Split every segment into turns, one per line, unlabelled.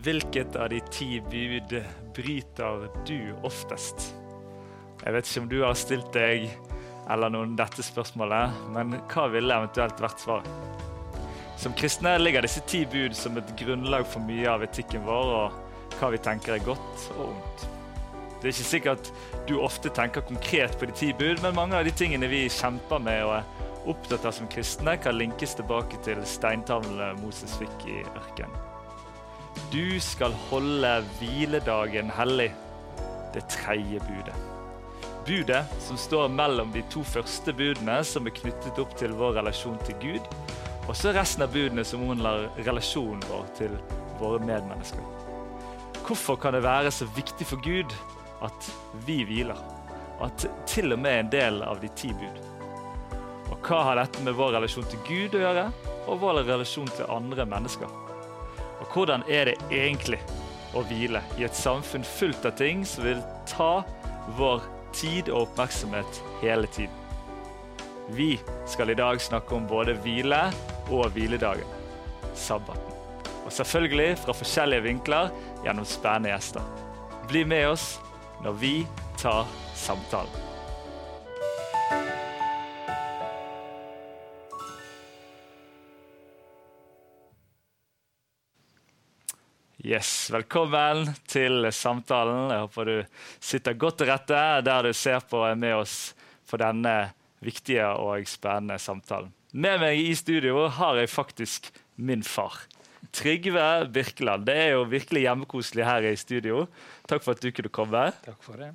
Hvilket av de ti bud bryter du oftest? Jeg vet ikke om du har stilt deg eller noen dette spørsmålet, men hva ville eventuelt vært svaret? Som kristne ligger disse ti bud som et grunnlag for mye av etikken vår og hva vi tenker er godt og ondt. Det er ikke sikkert du ofte tenker konkret på de ti bud, men mange av de tingene vi kjemper med og er opptatt av som kristne, kan linkes tilbake til steintavlene Moses fikk i ørkenen. Du skal holde hviledagen hellig. Det tredje budet. Budet som står mellom de to første budene, som er knyttet opp til vår relasjon til Gud, og så resten av budene som omhandler relasjonen vår til våre medmennesker. Hvorfor kan det være så viktig for Gud at vi hviler? At til og med en del av de ti bud. Og hva har dette med vår relasjon til Gud å gjøre, og vår relasjon til andre mennesker? Og hvordan er det egentlig å hvile i et samfunn fullt av ting som vil ta vår tid og oppmerksomhet hele tiden? Vi skal i dag snakke om både hvile og hviledagen, sabbaten. Og selvfølgelig fra forskjellige vinkler gjennom spennende gjester. Bli med oss når vi tar samtalen. Yes, Velkommen til samtalen. Jeg håper du sitter godt til rette der du ser på og er med oss for denne viktige og spennende samtalen. Med meg i studio har jeg faktisk min far. Trygve Birkeland. Det er jo virkelig hjemmekoselig her i studio. Takk for at du kunne komme.
Takk for det.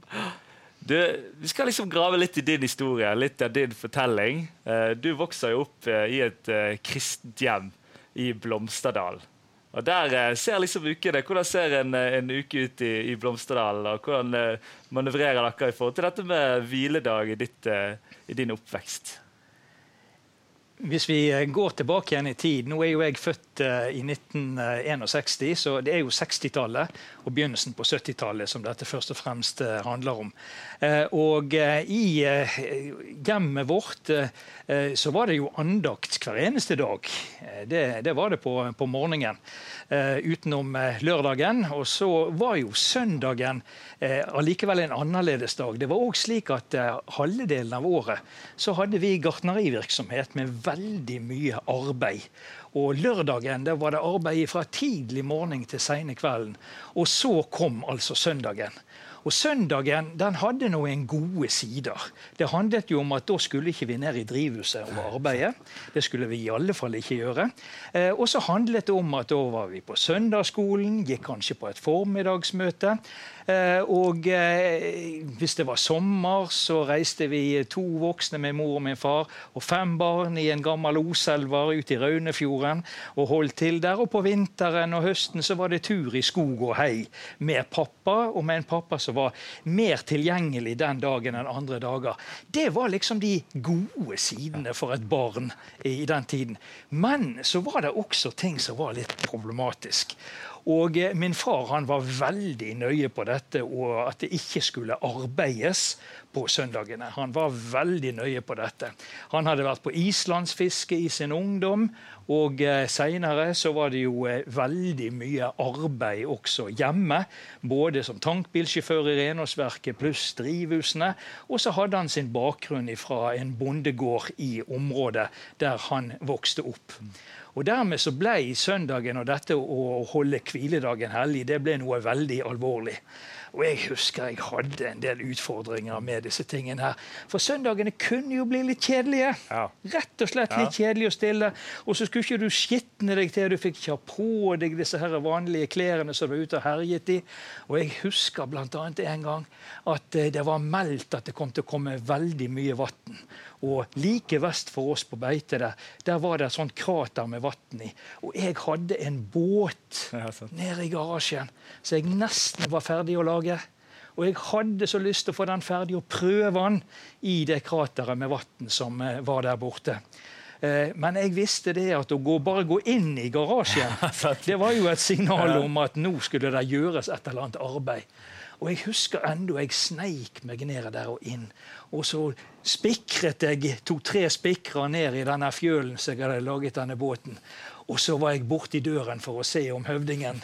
Du, vi skal liksom grave litt i din historie, litt av din fortelling. Eh, du vokser jo opp eh, i et eh, kristent hjem i Blomsterdal. Og Der ser liksom ukene. Hvordan ser en, en uke ut i, i Blomsterdal? og Hvordan manøvrerer dere i forhold til dette med hviledag i, ditt, i din oppvekst?
Hvis vi eh, går tilbake igjen i tid Nå er jo jeg født uh, i 1961, så det er jo 60-tallet og begynnelsen på 70-tallet som dette først og fremst uh, handler om. Og i hjemmet vårt så var det jo andakt hver eneste dag. Det, det var det på, på morgenen. utenom lørdagen. Og så var jo søndagen allikevel en annerledes dag. Det var òg slik at halvdelen av året så hadde vi gartnerivirksomhet med veldig mye arbeid. Og lørdagen det var det arbeid fra tidlig morgen til sene kvelden. Og så kom altså søndagen. Og Søndagen den hadde noen gode sider. Det handlet jo om at Da skulle ikke vi ned i drivhuset og arbeide. Det skulle vi i alle fall ikke gjøre. Eh, og så handlet det om at da var vi på søndagsskolen, gikk kanskje på et formiddagsmøte. Eh, og eh, hvis det var sommer, så reiste vi to voksne med mor og min far og fem barn i en gammel oselver ut i Raunefjorden og holdt til der. Og på vinteren og høsten så var det tur i skog og hei med pappa, og med en pappa som var mer tilgjengelig den dagen enn andre dager. Det var liksom de gode sidene for et barn i den tiden. Men så var det også ting som var litt problematisk. Og eh, min far han var veldig nøye på dette, og at det ikke skulle arbeides på søndagene. Han var veldig nøye på dette. Han hadde vært på islandsfiske i sin ungdom, og eh, seinere så var det jo eh, veldig mye arbeid også hjemme. Både som tankbilsjåfør i renholdsverket pluss drivhusene. Og så hadde han sin bakgrunn fra en bondegård i området der han vokste opp. Og Dermed så ble søndagen og dette å holde hviledagen hellig det ble noe veldig alvorlig. Og Jeg husker jeg hadde en del utfordringer med disse tingene. her. For søndagene kunne jo bli litt kjedelige. Ja. Rett og slett litt ja. kjedelige og stille. Og så skulle ikke du skitne deg til. Du fikk ikke ha på deg disse her vanlige klærne som du var ute og herjet i. Og jeg husker bl.a. en gang at eh, det var meldt at det kom til å komme veldig mye vann. Og like vest for oss på beite der, der var det et sånt krater med vann i. Og jeg hadde en båt ja, nede i garasjen så jeg nesten var ferdig å lage. Og jeg hadde så lyst til å få den ferdig og prøve den i det krateret med vann som eh, var der borte. Eh, men jeg visste det at å gå, bare gå inn i garasjen, det var jo et signal om at nå skulle det gjøres et eller annet arbeid. Og jeg husker ennå jeg sneik meg ned der og inn. Og så spikret jeg to-tre spikrer ned i denne fjølen som jeg hadde laget denne båten. Og så var jeg borti døren for å se om høvdingen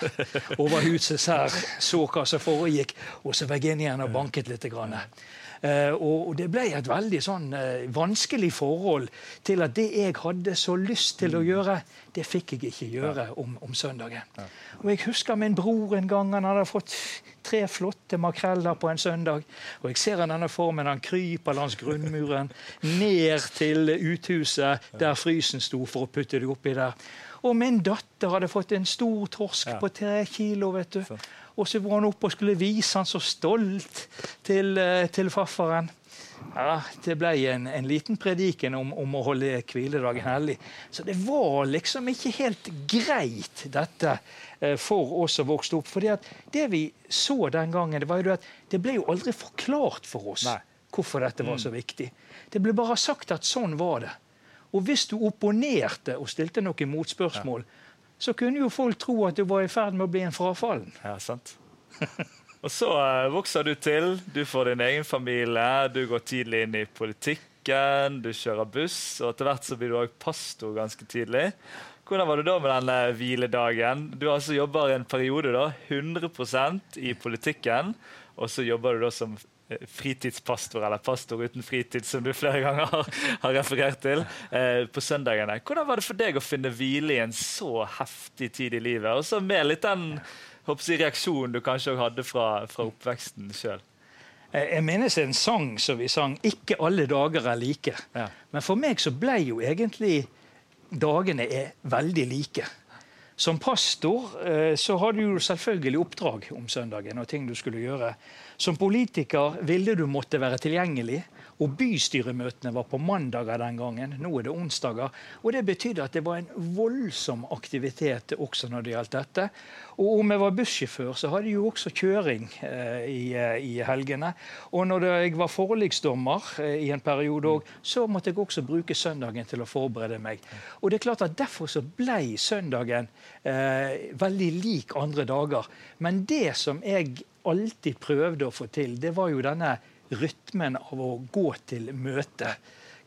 over huset her så hva som foregikk. Og så var jeg inn igjen og banket litt. Grann. Uh, og det ble et veldig sånn uh, vanskelig forhold til at det jeg hadde så lyst til å gjøre, det fikk jeg ikke gjøre om, om søndagen. Og Jeg husker min bror en gang han hadde fått tre flotte makreller på en søndag. Og Jeg ser denne formen, han kryper langs grunnmuren ned til uthuset der frysen sto, for å putte det oppi der. Og min datter hadde fått en stor torsk ja. på tre kilo. vet du. Og så var han oppe og skulle vise han så stolt til, eh, til farfaren. Ja, Det ble en, en liten prediken om, om, å holde hviledagen hellig. Så det var liksom ikke helt greit, dette, eh, for oss som vokste opp. For det vi så den gangen, det var jo at det ble jo aldri forklart for oss Nei. hvorfor dette var mm. så viktig. Det ble bare sagt at sånn var det. Og hvis du opponerte og stilte noen motspørsmål, ja. Så kunne jo folk tro at du var i ferd med å bli en frafallen.
Ja, sant. og så uh, vokser du til, du får din egen familie, du går tidlig inn i politikken, du kjører buss, og etter hvert så blir du òg pastor ganske tidlig. Hvordan var det da med denne hviledagen? Du altså jobber i en periode da, 100% i politikken, og så jobber du da som fritidspastor, eller pastor uten fritid, som du flere ganger har, har referert til, eh, på søndagene. Hvordan var det for deg å finne hvile i en så heftig tid i livet? Og så med litt den jeg, reaksjonen du kanskje hadde fra, fra oppveksten sjøl.
Jeg minnes en sang som vi sang 'Ikke alle dager er like'. Ja. Men for meg så ble jo egentlig dagene er veldig like. Som pastor eh, så hadde du selvfølgelig oppdrag om søndagen og ting du skulle gjøre. Som politiker ville du måtte være tilgjengelig. Og bystyremøtene var på mandager den gangen. Nå er det onsdager. Og det betydde at det var en voldsom aktivitet også når det gjaldt dette. Og om jeg var bussjåfør, så hadde jeg jo også kjøring eh, i, eh, i, helgene. Og når jeg var forliksdommer eh, i en periode òg, så måtte jeg også bruke søndagen til å forberede meg. Og det er klart at Derfor så ble søndagen eh, veldig lik andre dager. Men det som jeg alltid prøvde å få til, det var jo denne rytmen av å gå til møte.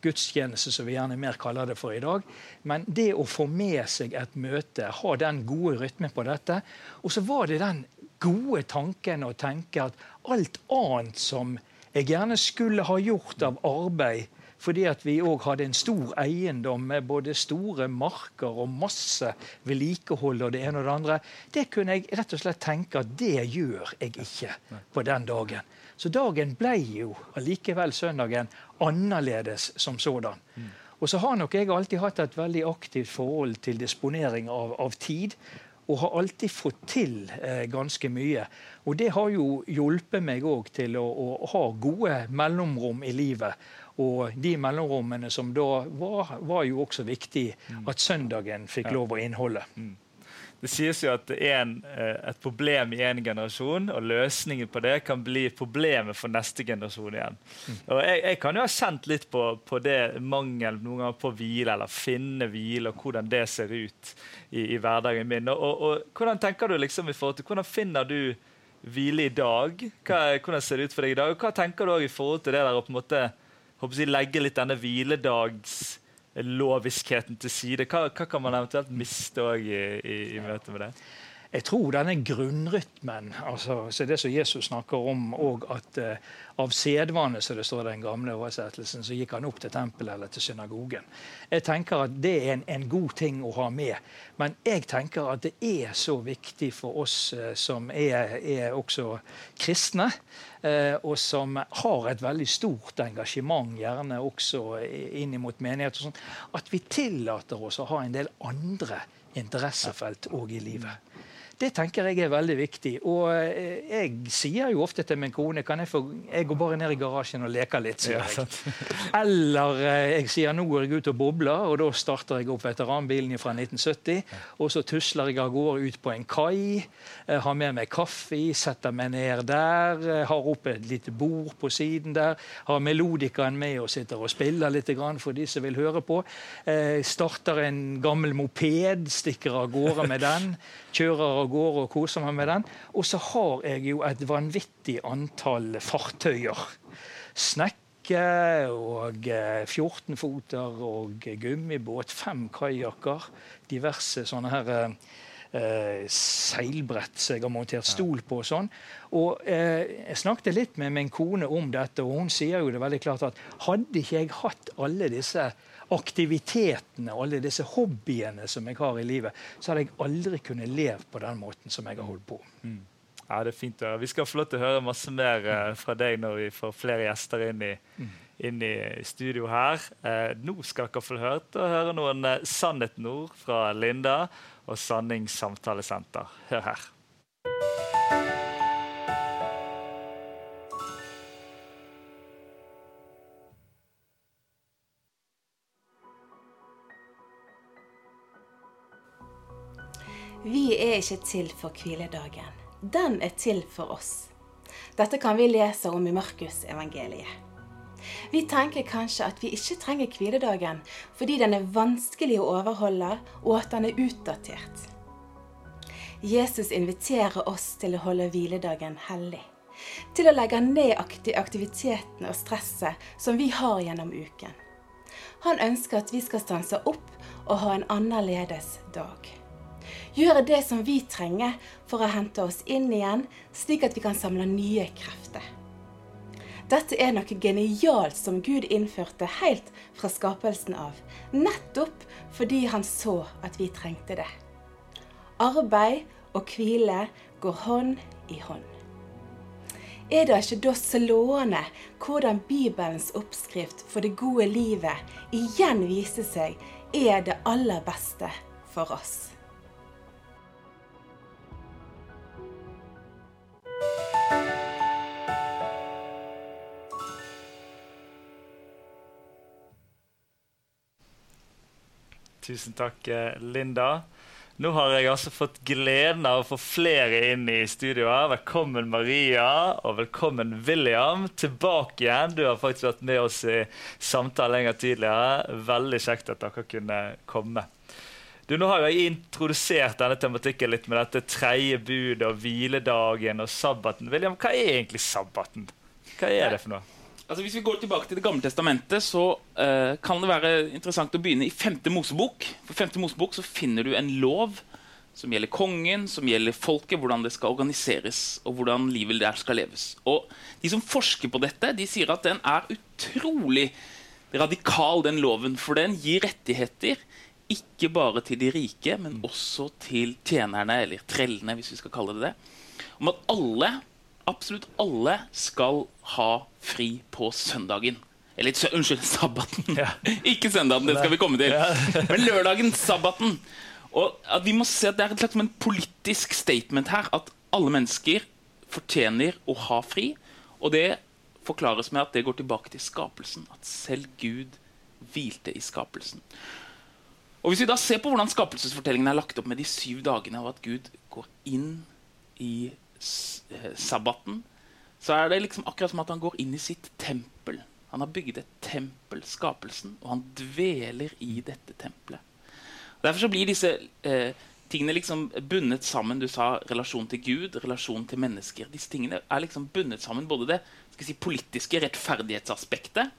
Gudstjeneste, som vi gjerne mer kaller det for i dag. Men det å få med seg et møte, ha den gode rytmen på dette. Og så var det den gode tanken å tenke at alt annet som jeg gjerne skulle ha gjort av arbeid fordi at vi òg hadde en stor eiendom med både store marker og masse vedlikehold og det ene og det andre. Det kunne jeg rett og slett tenke at det gjør jeg ikke på den dagen. Så dagen ble jo allikevel søndagen annerledes som sådan. Mm. Og så har nok jeg alltid hatt et veldig aktivt forhold til disponering av, av tid. Og har alltid fått til eh, ganske mye. Og det har jo hjulpet meg òg til å, å, ha gode mellomrom i livet. Og de mellomrommene som da var, var jo også viktig mm. at søndagen fikk lov å inneholde.
Det sies jo at en, eh, et problem i en generasjon, og løsningen på det kan bli problemet for neste generasjon igjen. Mm. Og jeg, jeg, kan jo ha kjent litt på, på det mangel noen ganger på hvile, eller finne hvile, og hvordan det ser ut i, i hverdagen min. Og, og, og, hvordan tenker du liksom i forhold til, hvordan finner du hvile i dag? Hva, hvordan ser det ut for deg i dag? Og hva tenker du også i forhold til det der å på en måte håper jeg, legge litt denne hviledagsloviskheten til side. Hva, hva, kan man eventuelt miste i, i, i møte med det?
Jeg tror denne grunnrytmen, altså, så det som Jesus snakker om, og at uh, av sedvane, som det står i den gamle oversettelsen, så gikk han opp til tempelet eller til synagogen. Jeg tenker at Det er en, en, god ting å ha med. Men jeg tenker at det er så viktig for oss uh, som er, er, også kristne, uh, og som har et veldig stort engasjement, gjerne også inn mot menighet, og sånt, at vi tillater oss å ha en del andre interessefelt òg i livet. Det tenker jeg er veldig viktig. Og eh, jeg sier jo ofte til min kone kan jeg, få, jeg går bare ned i garasjen og leker litt. sier jeg. Eller eh, jeg sier nå går jeg ut og bobler, og da starter jeg opp veteranbilen fra 1970. Og så tusler jeg av gårde ut på en kai, eh, har med meg kaffe, setter meg ned der, har opp et lite bord på siden der, har melodikaen med og sitter og spiller litt for de som vil høre på. Starter en gammel moped, stikker av gårde med den, kjører av gårde og koser meg med den. Og så har jeg jo et vanvittig antall fartøyer. Snekke og 14-foter og gummibåt, fem kajakker, diverse sånne her eh, seilbrett som jeg har montert stol på. og sånn. Og eh, Jeg snakket litt med min kone om dette, og hun sier jo det veldig klart at hadde ikke jeg hatt alle disse aktivitetene alle disse hobbyene som jeg har i livet, så hadde jeg aldri kunnet leve på den måten som jeg har holdt på.
Mm. Ja, det er fint å høre. Vi skal få lov til å høre masse mer uh, fra deg når vi får flere gjester inn i, mm. inn i studio her. Uh, nå skal dere få hørt og høre noen uh, sannhetsord fra Linda og Sanning samtalesenter. Hør her.
Vi er ikke til for hviledagen. Den er til for oss. Dette kan vi lese om i Markus-evangeliet. Vi tenker kanskje at vi ikke trenger hviledagen fordi den er vanskelig å overholde, og at den er utdatert. Jesus inviterer oss til å holde hviledagen hellig. Til å legge ned aktiviteten og stresset som vi har gjennom uken. Han ønsker at vi skal stanse opp og ha en annerledes dag. Gjøre det som vi trenger for å hente oss inn igjen, slik at vi kan samle nye krefter. Dette er noe genialt som Gud innførte helt fra skapelsen av, nettopp fordi han så at vi trengte det. Arbeid og hvile går hånd i hånd. Er det ikke da slående hvordan Bibelens oppskrift for det gode livet igjen viser seg er det aller beste for oss?
Tusen takk, eh, Linda. Nå har jeg altså fått gleden av å få flere inn i studioet. Velkommen, Maria, og velkommen, William. Tilbake igjen. Du har faktisk vært med oss i samtale lenger tidligere. Veldig kjekt at dere kunne komme. Du, nå har jeg introdusert denne tematikken litt med dette tredje budet og hviledagen og sabbaten. William, hva er egentlig sabbaten? Hva er det for noe?
Altså Hvis vi går tilbake til Det gamle testamentet, så uh, kan det være interessant å begynne i femte Mosebok. For femte Mosebok så finner du en lov som gjelder kongen, som gjelder folket, hvordan det skal organiseres, og hvordan livet der skal leves. Og De som forsker på dette, de sier at den er utrolig radikal, den loven. For den gir rettigheter ikke bare til de rike, men også til tjenerne, eller trellene, hvis vi skal kalle det det. Om at alle absolutt alle skal ha fri på søndagen. Eller unnskyld, sabbaten. Ja. Ikke søndagen, det skal vi komme til. Men lørdagen, sabbaten. Og at vi må se at Det er et slags politisk statement her. At alle mennesker fortjener å ha fri. Og det forklares med at det går tilbake til skapelsen. At selv Gud hvilte i skapelsen. Og Hvis vi da ser på hvordan skapelsesfortellingen er lagt opp med de syv dagene, og at Gud går inn i Eh, sabbaten, så er det liksom akkurat som at han går inn i sitt tempel. Han har bygd et tempel, skapelsen, og han dveler i dette tempelet. Derfor så blir disse eh, tingene liksom bundet sammen. Du sa relasjon til Gud, relasjon til mennesker. Disse tingene er liksom bundet sammen. Både det si, politiske rettferdighetsaspektet.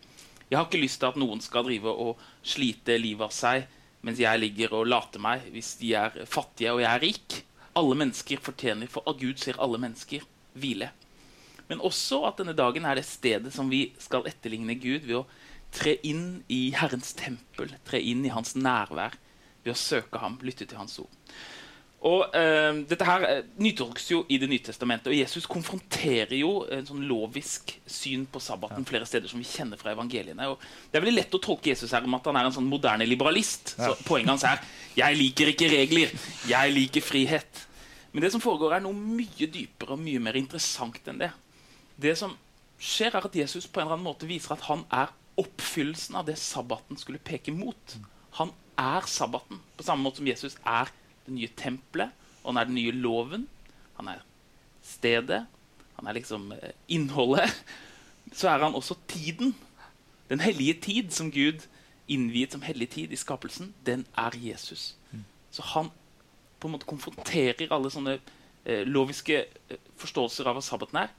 Jeg har ikke lyst til at noen skal drive og slite livet av seg mens jeg ligger og later meg hvis de er fattige og jeg er rik alle mennesker fortjener, for av Gud ser alle mennesker, hvile. Men også at denne dagen er det stedet som vi skal etterligne Gud ved å tre inn i Herrens tempel, tre inn i hans nærvær, ved å søke ham, lytte til hans ord. Og eh, Dette her uh, nytolkes jo i Det nye testamentet, og Jesus konfronterer jo en sånn lovisk syn på sabbaten ja. flere steder som vi kjenner fra evangeliene. Og det er veldig lett å tolke Jesus her om at han er en sånn moderne liberalist. Ja. Så Poenget hans er 'jeg liker ikke regler, jeg liker frihet'. Men det som foregår, er noe mye dypere og mye mer interessant enn det. Det som skjer, er at Jesus på en eller annen måte viser at han er oppfyllelsen av det sabbaten skulle peke mot. Han er sabbaten, på samme måte som Jesus er det nye tempelet, og han er den nye loven. Han er stedet. Han er liksom eh, innholdet. Så er han også tiden. Den hellige tid som Gud innviet som hellig tid i skapelsen, den er Jesus. Så han på en måte konfronterer alle sånne eh, loviske eh, forståelser av hva sabbaten er.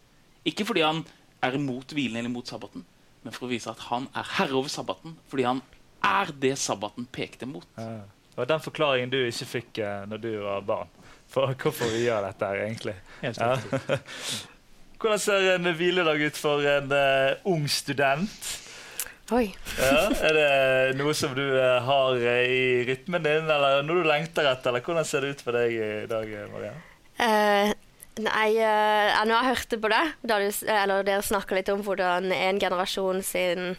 Ikke fordi han er imot hvilen eller imot sabbaten, men for å vise at han er herre over sabbaten. Fordi han er det sabbaten pekte mot.
Ja. Det var den forklaringen du ikke fikk uh, når du var barn. For hvorfor vi gjør dette her, egentlig.
Helt
Ja. Hvordan ser en hviledag ut for en uh, ung student?
Oi.
Ja, er det noe som du uh, har uh, i rytmen din, eller noe du lengter etter? Eller hvordan ser det ut for deg i dag, Marianne? Maria?
Eh, nei, uh, når jeg hørte på det, da du, eller dere snakka litt om hvordan en generasjon sin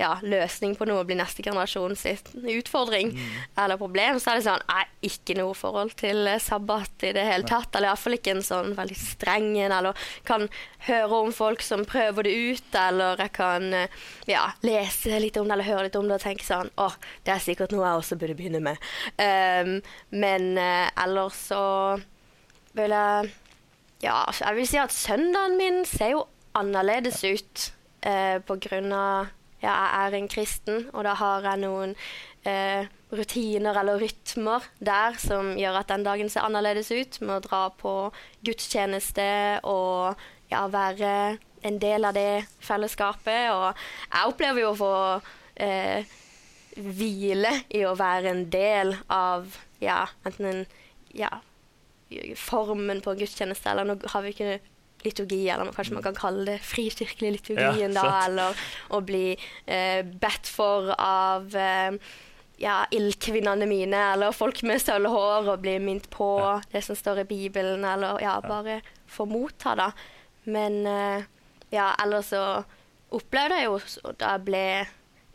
ja, løsning på noe blir neste generasjon sitt utfordring eller problem, så er det sånn Nei, ikke noe forhold til eh, sabbat i det hele tatt. Eller iallfall ikke en sånn veldig streng en. Eller kan høre om folk som prøver det ut, eller jeg kan eh, ja, lese litt om det eller høre litt om det og tenke sånn Å, det er sikkert noe jeg også burde begynne med. Um, men uh, ellers så vil jeg Ja, jeg vil si at søndagen min ser jo annerledes ut uh, på grunn av ja, jeg er en kristen, og da har jeg noen eh, rutiner eller rytmer der som gjør at den dagen ser annerledes ut, med å dra på gudstjeneste og ja, være en del av det fellesskapet. Og jeg opplever jo å få eh, hvile i å være en del av ja, enten en ja, formen på en gudstjeneste, eller nå har vi ikke liturgi, eller kanskje man kan kalle det frikirkelig liturgien,
Ja,
da, eller å bli eh, bedt for av eh, ja, ildkvinnene mine, eller folk med sølvhår, og bli minnet på det som står i Bibelen, eller ja, bare få motta, da. Men eh, ja, ellers så opplevde jeg jo da jeg ble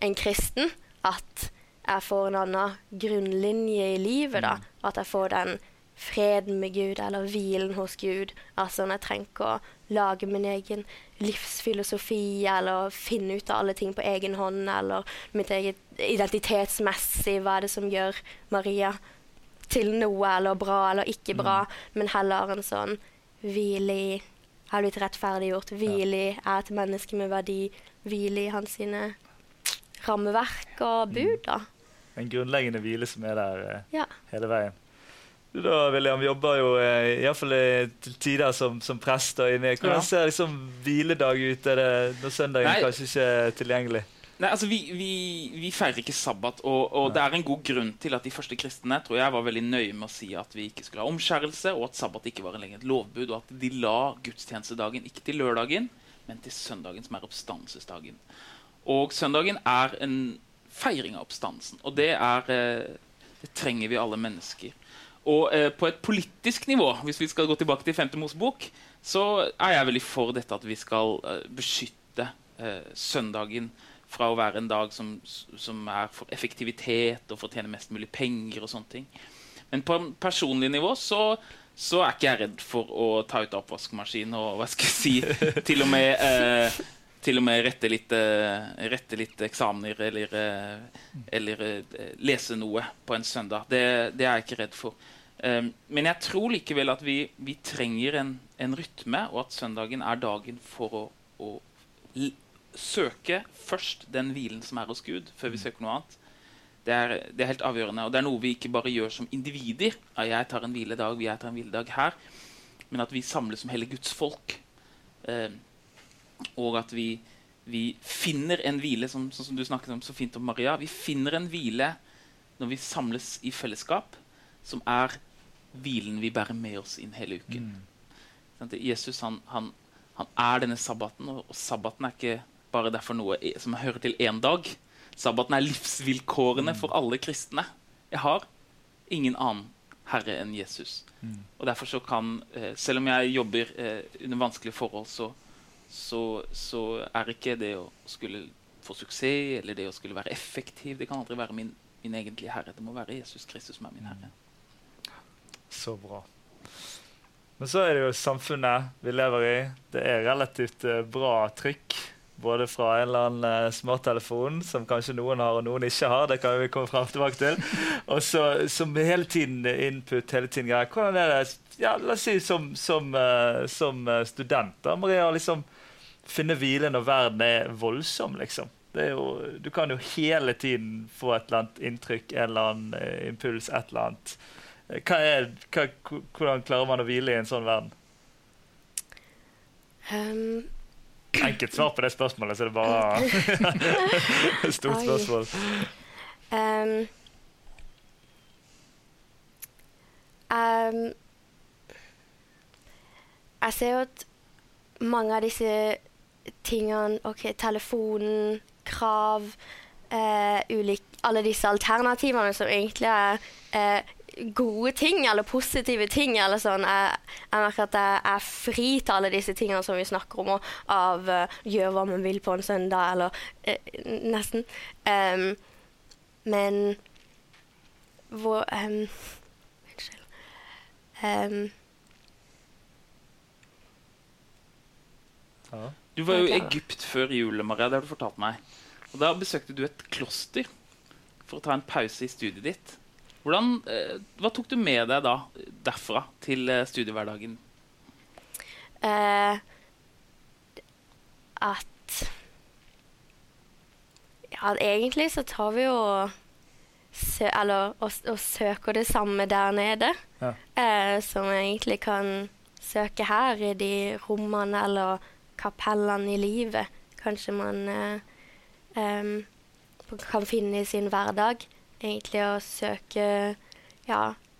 en kristen, at jeg får en annen grunnlinje i livet, da. At jeg får den freden med Gud, eller hvilen hos Gud. Altså når jeg trenger ikke å lage min egen livsfilosofi, eller finne ut av alle ting på egen hånd, eller mitt eget identitetsmessig, hva er det som gjør Maria til noe, eller bra eller ikke bra, men heller en sånn hvile i har blitt rettferdiggjort. Hvile i er et menneske med verdi. Hvile i hans sine rammeverk og bud, da.
En grunnleggende hvile som er der eh,
Ja.
hele veien. Da, William, jobber jo iallfall eh, til tider som, som prest. Hvordan ser liksom hviledag ut er det når søndagen
Nei.
kanskje ikke er tilgjengelig?
Nei, altså Vi, vi, vi feirer ikke sabbat, og, og det er en god grunn til at de første kristne tror jeg var veldig nøye med å si at vi ikke skulle ha omskjærelse, og at sabbat ikke var lenger et lovbud, og at de la gudstjenestedagen ikke til lørdagen, men til søndagen, som er oppstandelsesdagen. Og søndagen er en feiring av oppstandelsen, og det, er, eh, det trenger vi alle mennesker. Og eh, på et politisk nivå, hvis vi skal gå tilbake til 5. Mosebok, så er jeg veldig for dette at vi skal eh, beskytte eh, søndagen fra å være en dag som, som er for effektivitet og for å tjene mest mulig penger og sånne ting. Men på en personlig nivå så, så er ikke jeg redd for å ta ut oppvaskmaskin og hva skal jeg si, til og med eh, til og med rette litt, eh, rette litt eksamener eller, eh, eller lese noe på en søndag. Det, det er jeg ikke redd for. Um, men jeg tror likevel at vi, vi trenger en, en rytme, og at søndagen er dagen for å, å søke først den hvilen som er hos Gud, før vi søker noe annet. Det er, det er helt avgjørende. Og det er noe vi ikke bare gjør som individer. Ja, jeg tar en hviledag, jeg tar en hviledag her. Men at vi samles som hele Guds folk. Eh, og at vi, vi finner en hvile, som, som du snakket om så fint om Maria. Vi finner en hvile når vi samles i fellesskap, som er hvilen vi bærer med oss inn hele uken. Mm. Jesus han, han, han er denne sabbaten, og, og sabbaten er ikke bare derfor noe i- som hører til én dag. Sabbaten er livsvilkårene for alle kristne. Jeg har ingen annen herre enn Jesus. Og derfor så kan, eh, Selv om jeg jobber eh, under vanskelige forhold, så, så, så er ikke det å skulle få suksess eller det å skulle være effektiv Det kan aldri være min, min egentlige herre. Det må være Jesus Kristus som er min herre.
Så bra. Men så er det jo samfunnet vi lever i. Det er relativt eh, bra trykk. Både fra en eller annen eh, smarttelefon, som kanskje noen har og noen ikke har. Det kan vi komme frem tilbake til. Og så som hele tiden input, hele tiden greier. Hvordan er det ja, la oss si som, som, eh, som student, da, Maria, liksom finne hvile når verden er voldsom, liksom. Er jo, du kan jo hele tiden få et eller annet inntrykk, en eller annen impuls, et eller annet. Hva er, hva, hvordan klarer man å hvile i en sånn verden?
Um,
Enkelt svar på det spørsmålet, så det er bare stort spørsmål.
um, um, jeg ser jo at mange av disse tingene OK, telefonen, krav eh, ulik, Alle disse alternativene som egentlig er eh, gode ting eller positive ting. eller sånn. Jeg, jeg merker at jeg er fri til alle disse tingene som vi snakker om, og av uh, 'gjør hva man vil på en søndag, eller uh, nesten. Um, men hvor em, Unnskyld. Um,
Ja.
Du var jo i Egypt før jul, Maria. Det har du fortalt meg. Og Da besøkte du et kloster for å ta en pause i studiet ditt. Hvordan, eh, hva tok du med deg da derfra til eh, studiehverdagen?
eh, at Ja, egentlig så tar vi jo sø, Eller og, og søker det samme der nede.
Ja.
Eh, som vi egentlig kan søke her, i de rommene eller kapellene i livet. Kanskje man eh, em, kan finne i sin hverdag. Egentlig å søke ja,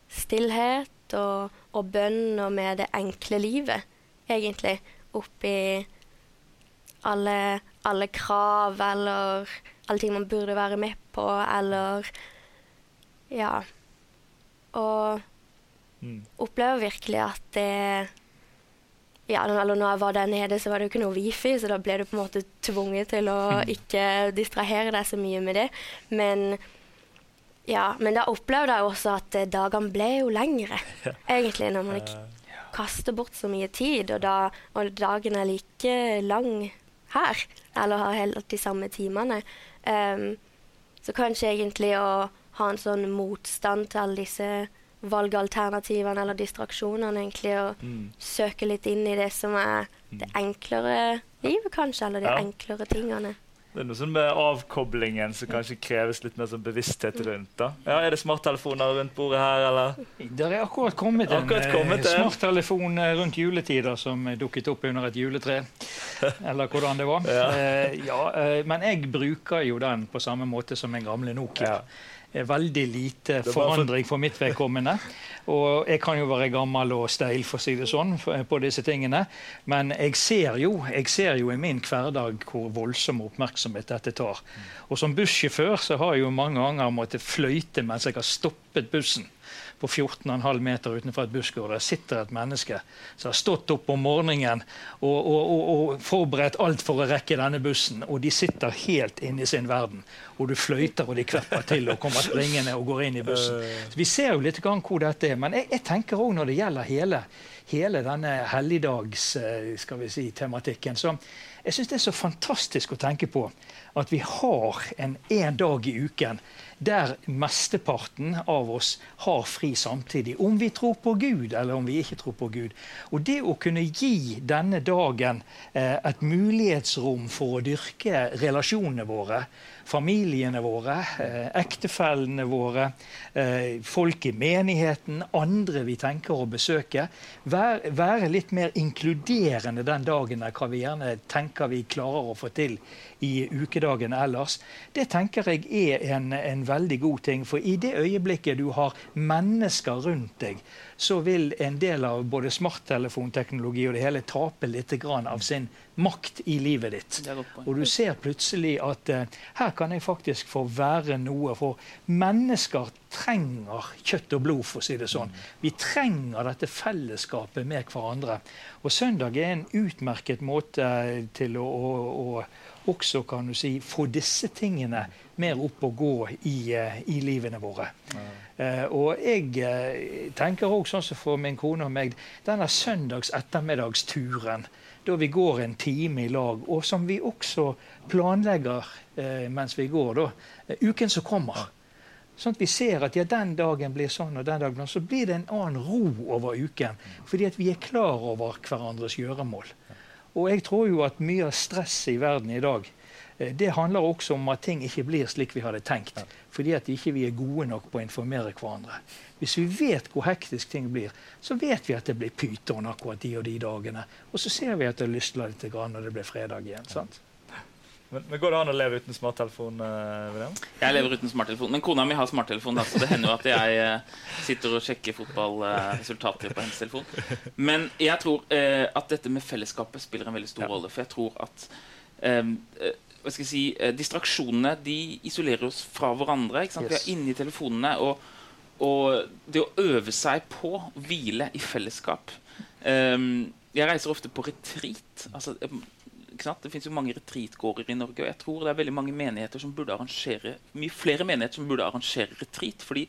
stillhet og, og bønn og med det enkle livet, egentlig. Oppi alle, alle krav eller alle ting man burde være med på, eller Ja. Og
Mm.
opplever virkelig at det ja, eller når jeg var der nede, så var det jo ikke noe wifi, så da ble du på en måte tvunget til å ikke distrahere deg så mye med det. Men ja, men da opplevde jeg også at eh, dagene ble jo lengre, egentlig, når man ikke kaster bort så mye tid, og, da, og dagen er like lang her, eller har helt de samme timene. Um, så kanskje egentlig å ha en sånn motstand til alle disse valgalternativene eller distraksjonene, egentlig, og
Mm.
søke litt inn i det som er det enklere livet, kanskje, eller de
Ja.
enklere tingene.
Det er noe sånn med avkoblingen som kanskje kreves litt mer sånn bevissthet rundt. da. Ja, Er det smarttelefoner rundt bordet her, eller?
Det er akkurat kommet en
Akkurat kommet
eh, smarttelefon eh, rundt juletider som dukket opp under et juletre. Eller hvordan det var.
Ja.
Eh, ja, eh, men jeg bruker jo den på samme måte som en gamle Nokia.
Ja.
Veldig lite forandring for mitt vedkommende. Og jeg kan jo være gammel og steil, for å si det sånn, på disse tingene. Men jeg ser jo, jeg ser jo i min hverdag hvor voldsom oppmerksomhet dette tar. Og som bussjåfør så har jeg jo mange ganger måttet fløyte mens jeg har stoppet bussen på 14,5 meter utenfor et busskur. Der sitter et menneske som har stått opp om morgenen og, og, og, og forberedt alt for å rekke denne bussen. Og de sitter helt inne i sin verden. Og du fløyter, og de kvepper til og kommer springende og går inn i bussen. Så vi ser jo litt grann hvor dette er. Men jeg, jeg tenker òg når det gjelder hele, hele denne helligdags eh, så jeg syns det er så fantastisk å tenke på at vi har en, en dag i uken der mesteparten av oss har fri samtidig. Om vi tror på Gud, eller om vi ikke tror på Gud. Og det å kunne gi denne dagen eh, et mulighetsrom for å dyrke relasjonene våre, familiene våre, eh, ektefellene våre, eh, folk i menigheten, andre vi tenker å besøke. Være, være litt mer inkluderende den dagen enn hva vi gjerne tenker vi klarer å få til i ukedagen ellers. Det tenker jeg er en, en veldig god ting. For i det øyeblikket du har mennesker rundt deg, så vil en del av både smarttelefonteknologi og det hele tape litt av sin makt i livet ditt. Og du ser plutselig at uh, her kan jeg faktisk få være noe. For mennesker trenger kjøtt og blod, for å si det sånn. Vi trenger dette fellesskapet med hverandre. Og søndag er en utmerket måte til å, å, å også kan du si, få disse tingene mer opp og gå i, eh, i livene våre. Eh, og jeg eh, tenker òg sånn som for min kone og meg, denne søndags ettermiddagsturen da vi går en time i lag, og som vi også planlegger uh, mens vi går, da, uken som kommer. Sånn at vi ser at ja, den dagen blir sånn, og den dagen blir sånn. Så blir det en annen ro over uken. Fordi at vi er klar over hverandres gjøremål. Og jeg tror jo at mye av stresset i verden i dag Eh, det handler også om at ting ikke blir slik vi hadde tenkt. Fordi at ikke vi er gode nok på å informere hverandre. Hvis vi vet hvor hektisk ting blir, så vet vi at det blir pyton akkurat de og de dagene. Og så ser vi at det lysner litt når det blir fredag igjen. sant?
Men, men, Går det an å leve uten smarttelefon? Uh,
jeg lever uten smarttelefon, men kona mi har smarttelefon. Så det hender jo at jeg uh, sitter og sjekker fotballresultater uh, på hennes telefon. Men jeg tror at dette med fellesskapet spiller en veldig stor ja. rolle. For jeg tror at um, hva skal jeg si, distraksjonene de isolerer oss fra hverandre. Yes. Vi er inne i telefonene. Og, og, det å øve seg på å hvile i fellesskap um, Jeg reiser ofte på retreat. Altså, det finnes jo mange retreatgårder i Norge. Og jeg tror det er veldig mange menigheter som burde arrangere mye flere menigheter som burde arrangere retreat. fordi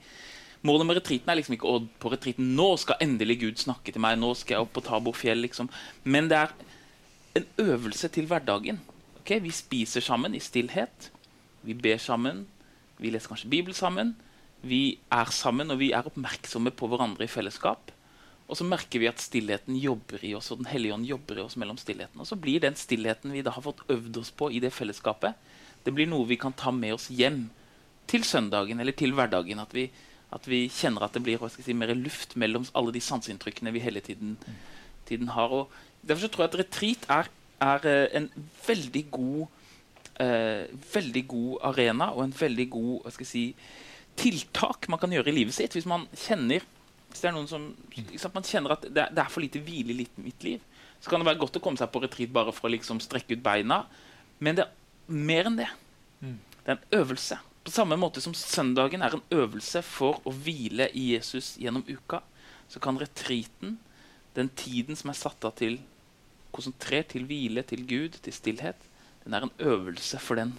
Målet med retreaten er liksom ikke å på retreaten nå skal endelig Gud snakke til meg. nå skal jeg opp på Taborfjell, liksom. Men det er en øvelse til hverdagen. Okay? Vi spiser sammen i stillhet. Vi ber sammen. Vi leser kanskje Bibel sammen. Vi er sammen, og vi er oppmerksomme på hverandre i fellesskap. Og så merker vi at stillheten jobber i oss, og Den hellige ånd jobber i oss mellom stillheten. Og så blir den stillheten vi da har fått øvd oss på i det fellesskapet, det blir noe vi kan ta med oss hjem til søndagen eller til hverdagen. At vi, at vi kjenner at det blir si, mer luft mellom alle de sanseinntrykkene vi hele tiden, tiden har. Og derfor tror jeg at retreat er, er uh, en veldig god, eh, veldig god arena og en veldig god si, tiltak man kan gjøre i livet sitt hvis man kjenner hvis det er noen som sant, man kjenner at det er, det er, for lite hvile i mitt liv, så kan det være godt å komme seg på retreat bare for å liksom strekke ut beina. Men det er mer enn det. Mm. Det er en øvelse. På samme måte som søndagen er en øvelse for å hvile i Jesus gjennom uka, så kan retreaten, den tiden som er satt av til konsentrert til hvile, til Gud, til stillhet, den er en øvelse for den,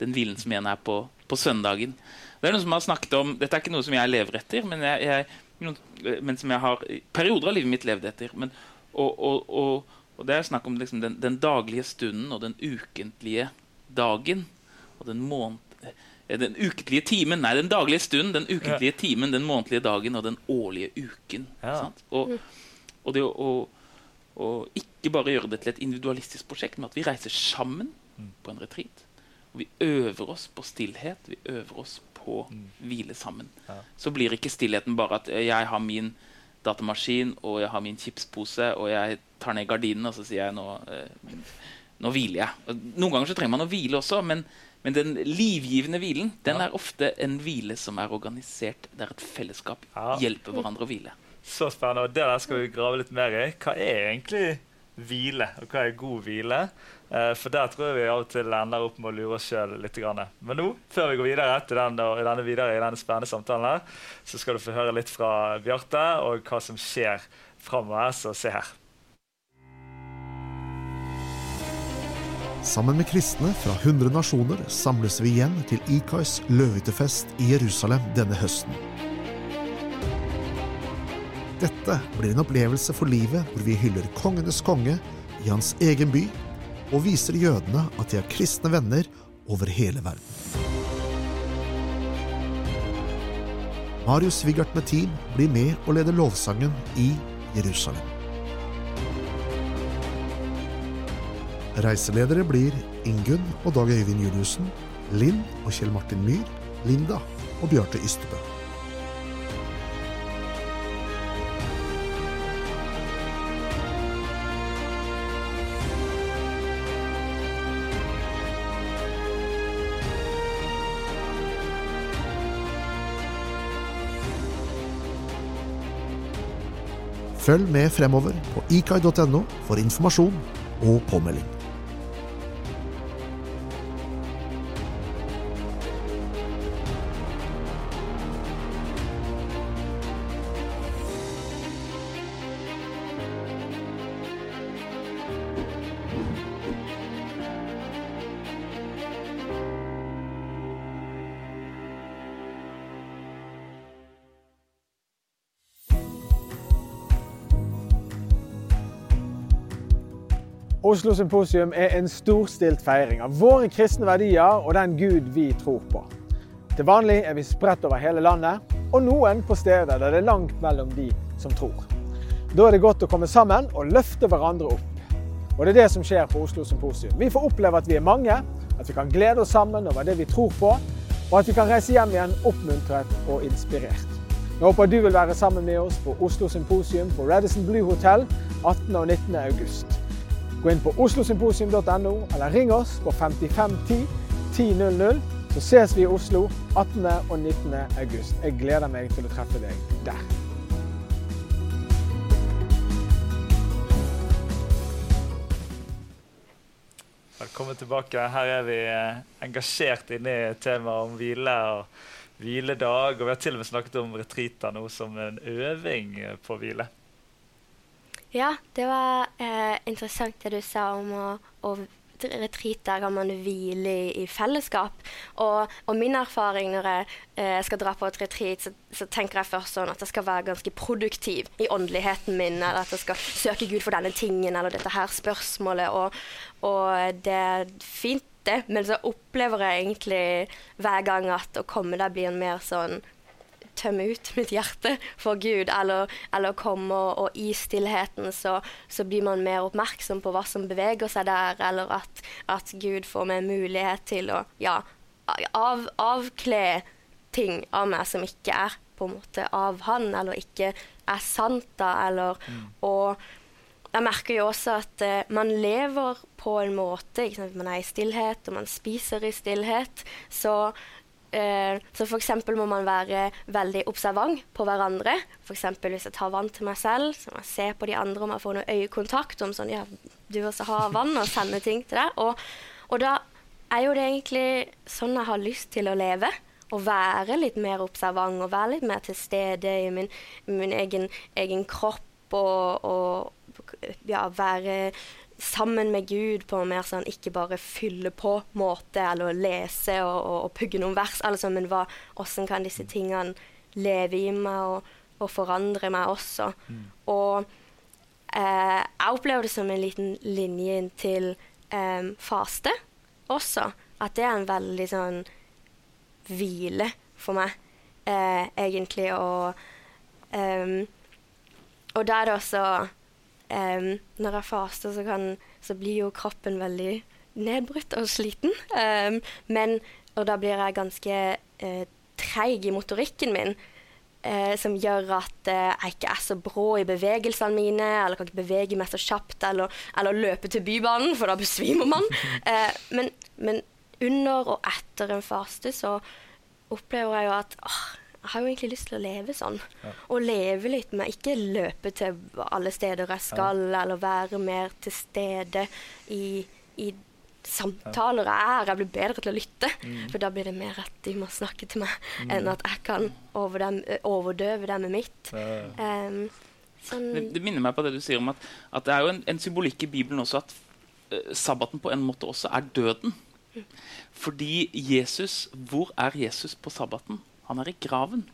den hvilen som igjen er på, på søndagen. Det er noen som har snakket om, Dette er ikke noe som jeg lever etter, men jeg, jeg men som jeg har i perioder av livet mitt levd etter. Men, og, og, og, og, det er snakk om liksom den, den, daglige stunden og den ukentlige dagen. Og den, måned, eh, den ukentlige timen. Nei, den daglige stunden, den ukentlige ja. timen, den månedlige dagen og den årlige uken. Ja. Og, det å, å, ikke bare gjøre det til et individualistisk prosjekt, men at vi reiser sammen mm. på en retreat. Og vi øver oss på stillhet. Vi øver oss på mm. hvile sammen. Ja. Så blir ikke stillheten bare at jeg har min datamaskin og jeg har min chipspose og jeg tar ned gardinen og så sier jeg nå, eh, nå hviler jeg. Noen ganger så trenger man å hvile også, men, men den livgivende hvilen den ja. er ofte en hvile som er organisert der et fellesskap ja. hjelper hverandre å hvile.
Så spennende. og Det der skal vi grave litt mer i. Hva er egentlig hvile, og hva er god hvile? Eh, for der tror jeg vi av og til ender opp med å lure oss sjøl litt. Men nå, før vi går videre den, denne, videre i denne spennende samtalen, her, så skal du få høre litt fra Bjarte og hva som skjer framover. Så se her.
Sammen med kristne fra 100 nasjoner samles vi igjen til Ikais løvehyttefest i Jerusalem denne høsten. Dette blir en opplevelse for livet hvor vi hyller kongenes konge i hans egen by og viser jødene at de har kristne venner over hele verden. Marius Svigart med team blir med og leder lovsangen i Jerusalem. Reiseledere blir Ingunn og Dag Øyvind Juliussen, Linn og Kjell Martin Myhr, Linda og Bjarte Ystebø. Følg med fremover på ikai.no for informasjon og påmelding.
Oslo Symposium er en storstilt feiring av våre kristne verdier og den Gud vi tror på. Til vanlig er vi spredt over hele landet, og noen på steder der det er langt mellom de som tror. Da er det godt å komme sammen og løfte hverandre opp. Og det er det som skjer på Oslo Symposium. Vi får oppleve at vi er mange, at vi kan glede oss sammen over det vi tror på, og at vi kan reise hjem igjen oppmuntret og inspirert. Jeg håper du vil være sammen med oss på Oslo Symposium på Radisson Blue Hotel 18. og 19. august. Gå inn på oslosymposium.no, eller ring oss på 5510 1000, så ses vi i Oslo 18. og 19. august. Jeg gleder meg til å treffe deg der.
Velkommen tilbake. Her er vi eh, engasjert inne i temaet om hvile og hviledag. Og vi har til og med snakket om retreater nå som en øving på hvile.
Ja, det var eh, interessant det du sa om å, å retreater kan man hvile i, i fellesskap. Og, og, min erfaring når jeg eh, skal dra på et retreat, så, så, tenker jeg først sånn at jeg skal være ganske produktiv i åndeligheten min, eller at jeg skal søke Gud for denne tingen eller dette her spørsmålet. Og, og det er fint, det, men så opplever jeg egentlig hver gang at å komme der blir en mer sånn tømme ut mitt hjerte for Gud, eller, eller komme og, og, i stillheten så, så, blir man mer oppmerksom på hva som beveger seg der, eller at, at Gud får meg mulighet til å ja, av, avkle ting av meg som ikke er på en måte av han, eller ikke er sant da, eller mm. Og jeg merker jo også at uh, man lever på en måte? Man er i stillhet, og man spiser i stillhet. Så så f.eks. må man være veldig observant på hverandre. F.eks. hvis jeg tar vann til meg selv, så må jeg se på de andre om jeg får noe øyekontakt. Om sånn, ja, du også har vann, og sende ting til deg. Og, og, da er jo det egentlig sånn jeg har lyst til å leve. Å være litt mer observant og være litt mer til stede i min, min egen, egen, kropp. Og, og ja, være sammen med Gud på en mer sånn ikke bare fylle på måte, eller lese og, og, og pugge noen vers, altså, men hva, hvordan kan disse tingene leve i meg og, og forandre meg også? Mm. Og eh, jeg opplever det som en liten linje til eh, faste også. At det er en veldig sånn hvile for meg, eh, egentlig. Og, um, og da er det også um, når jeg faster, så, kan, så, blir jo kroppen veldig nedbrutt og sliten. Um, men, og da blir jeg ganske uh, treig i motorikken min. Uh, som gjør at uh, jeg ikke er så brå i bevegelsene mine, eller kan ikke bevege meg så kjapt, eller, eller løpe til bybanen, for da besvimer man. men, men, under og etter en faste så opplever jeg jo at åh, har jo egentlig lyst til å leve sånn. Ja. Og leve litt med Ikke løpe til alle steder jeg skal, ja. eller være mer til stede i, i samtaler jeg er. Jeg blir bedre til å lytte, mm. for da blir det mer at de må snakke til meg, mm. enn at jeg kan over dem, overdøve dem med mitt. Ja. Um,
sånn det, det, minner meg på det du sier om at, at det er jo en, en symbolikk i Bibelen også at uh, sabbaten på en måte også er døden. Mm. Fordi Jesus Hvor er Jesus på sabbaten? Han er i graven.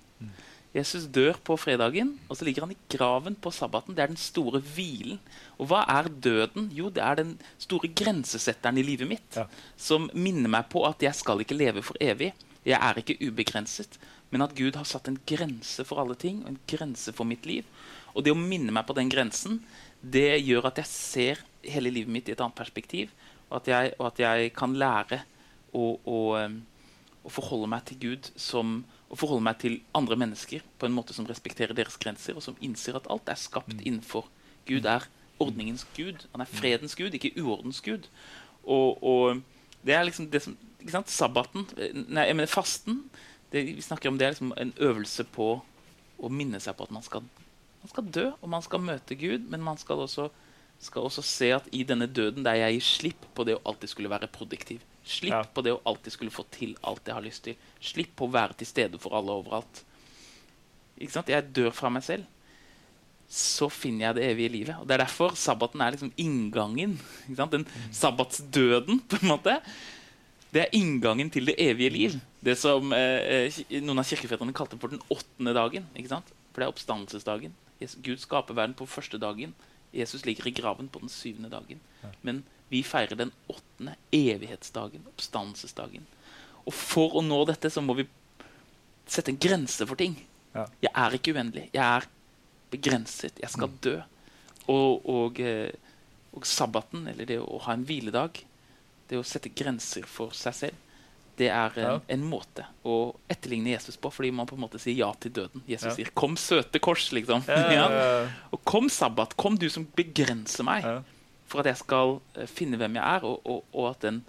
Jesus dør på fredagen, og så ligger han i graven på sabbaten. Det er den store hvilen. Og hva er døden? Jo, det er den store grensesetteren i livet mitt. Ja. Som minner meg på at jeg skal ikke leve for evig. Jeg er ikke ubegrenset. Men at Gud har satt en grense for alle ting, og en grense for mitt liv. Og det å minne meg på den grensen, det gjør at jeg ser hele livet mitt i et annet perspektiv. Og at jeg, og at jeg kan lære å, å, å forholde meg til Gud som å forholde meg til andre mennesker på en måte som respekterer deres grenser, og som innser at alt er skapt mm. innenfor. Gud er ordningens gud. Han er mm. fredens gud, ikke uordens gud. Og, og det er liksom det som ikke sant? Sabbaten Nei, jeg mener fasten. Det, vi snakker om det er liksom en øvelse på å minne seg på at man skal, man skal dø, og man skal møte Gud, men man skal også, skal også se at i denne døden der jeg gir slipp på det å alltid skulle være produktiv. Slipp ja. på det å alltid skulle få til alt jeg har lyst til. Slipp på å være til stede for alle overalt. Ikke sant? Jeg dør fra meg selv. Så finner jeg det evige livet. Og Det er derfor sabbaten er liksom inngangen. Ikke sant? Den mm. sabbatsdøden, på en måte. Det er inngangen til det evige liv. Det som eh, eh noen av kirkefedrene kalte for den åttende dagen. ikke sant? For det er oppstandelsesdagen. Gud skaper verden på første dagen. Jesus ligger i graven på den syvende dagen. Men vi feirer den åttende evighetsdagen, oppstandelsesdagen. Og for å nå dette så må vi sette en grense for ting. Ja. Jeg er ikke uendelig. Jeg er begrenset. Jeg skal mm. dø. Og, og, eh, og, sabbaten, eller det å ha en hviledag, det å sette grenser for seg selv, det er en,
Ja.
en måte å etterligne Jesus på, fordi man på en måte sier ja til døden. Jesus
Ja.
sier 'kom, søte kors', liksom.
Ja.
Og kom, sabbat. Kom, du som begrenser meg. For at jeg skal eh, finne hvem jeg er, og, og, og at den,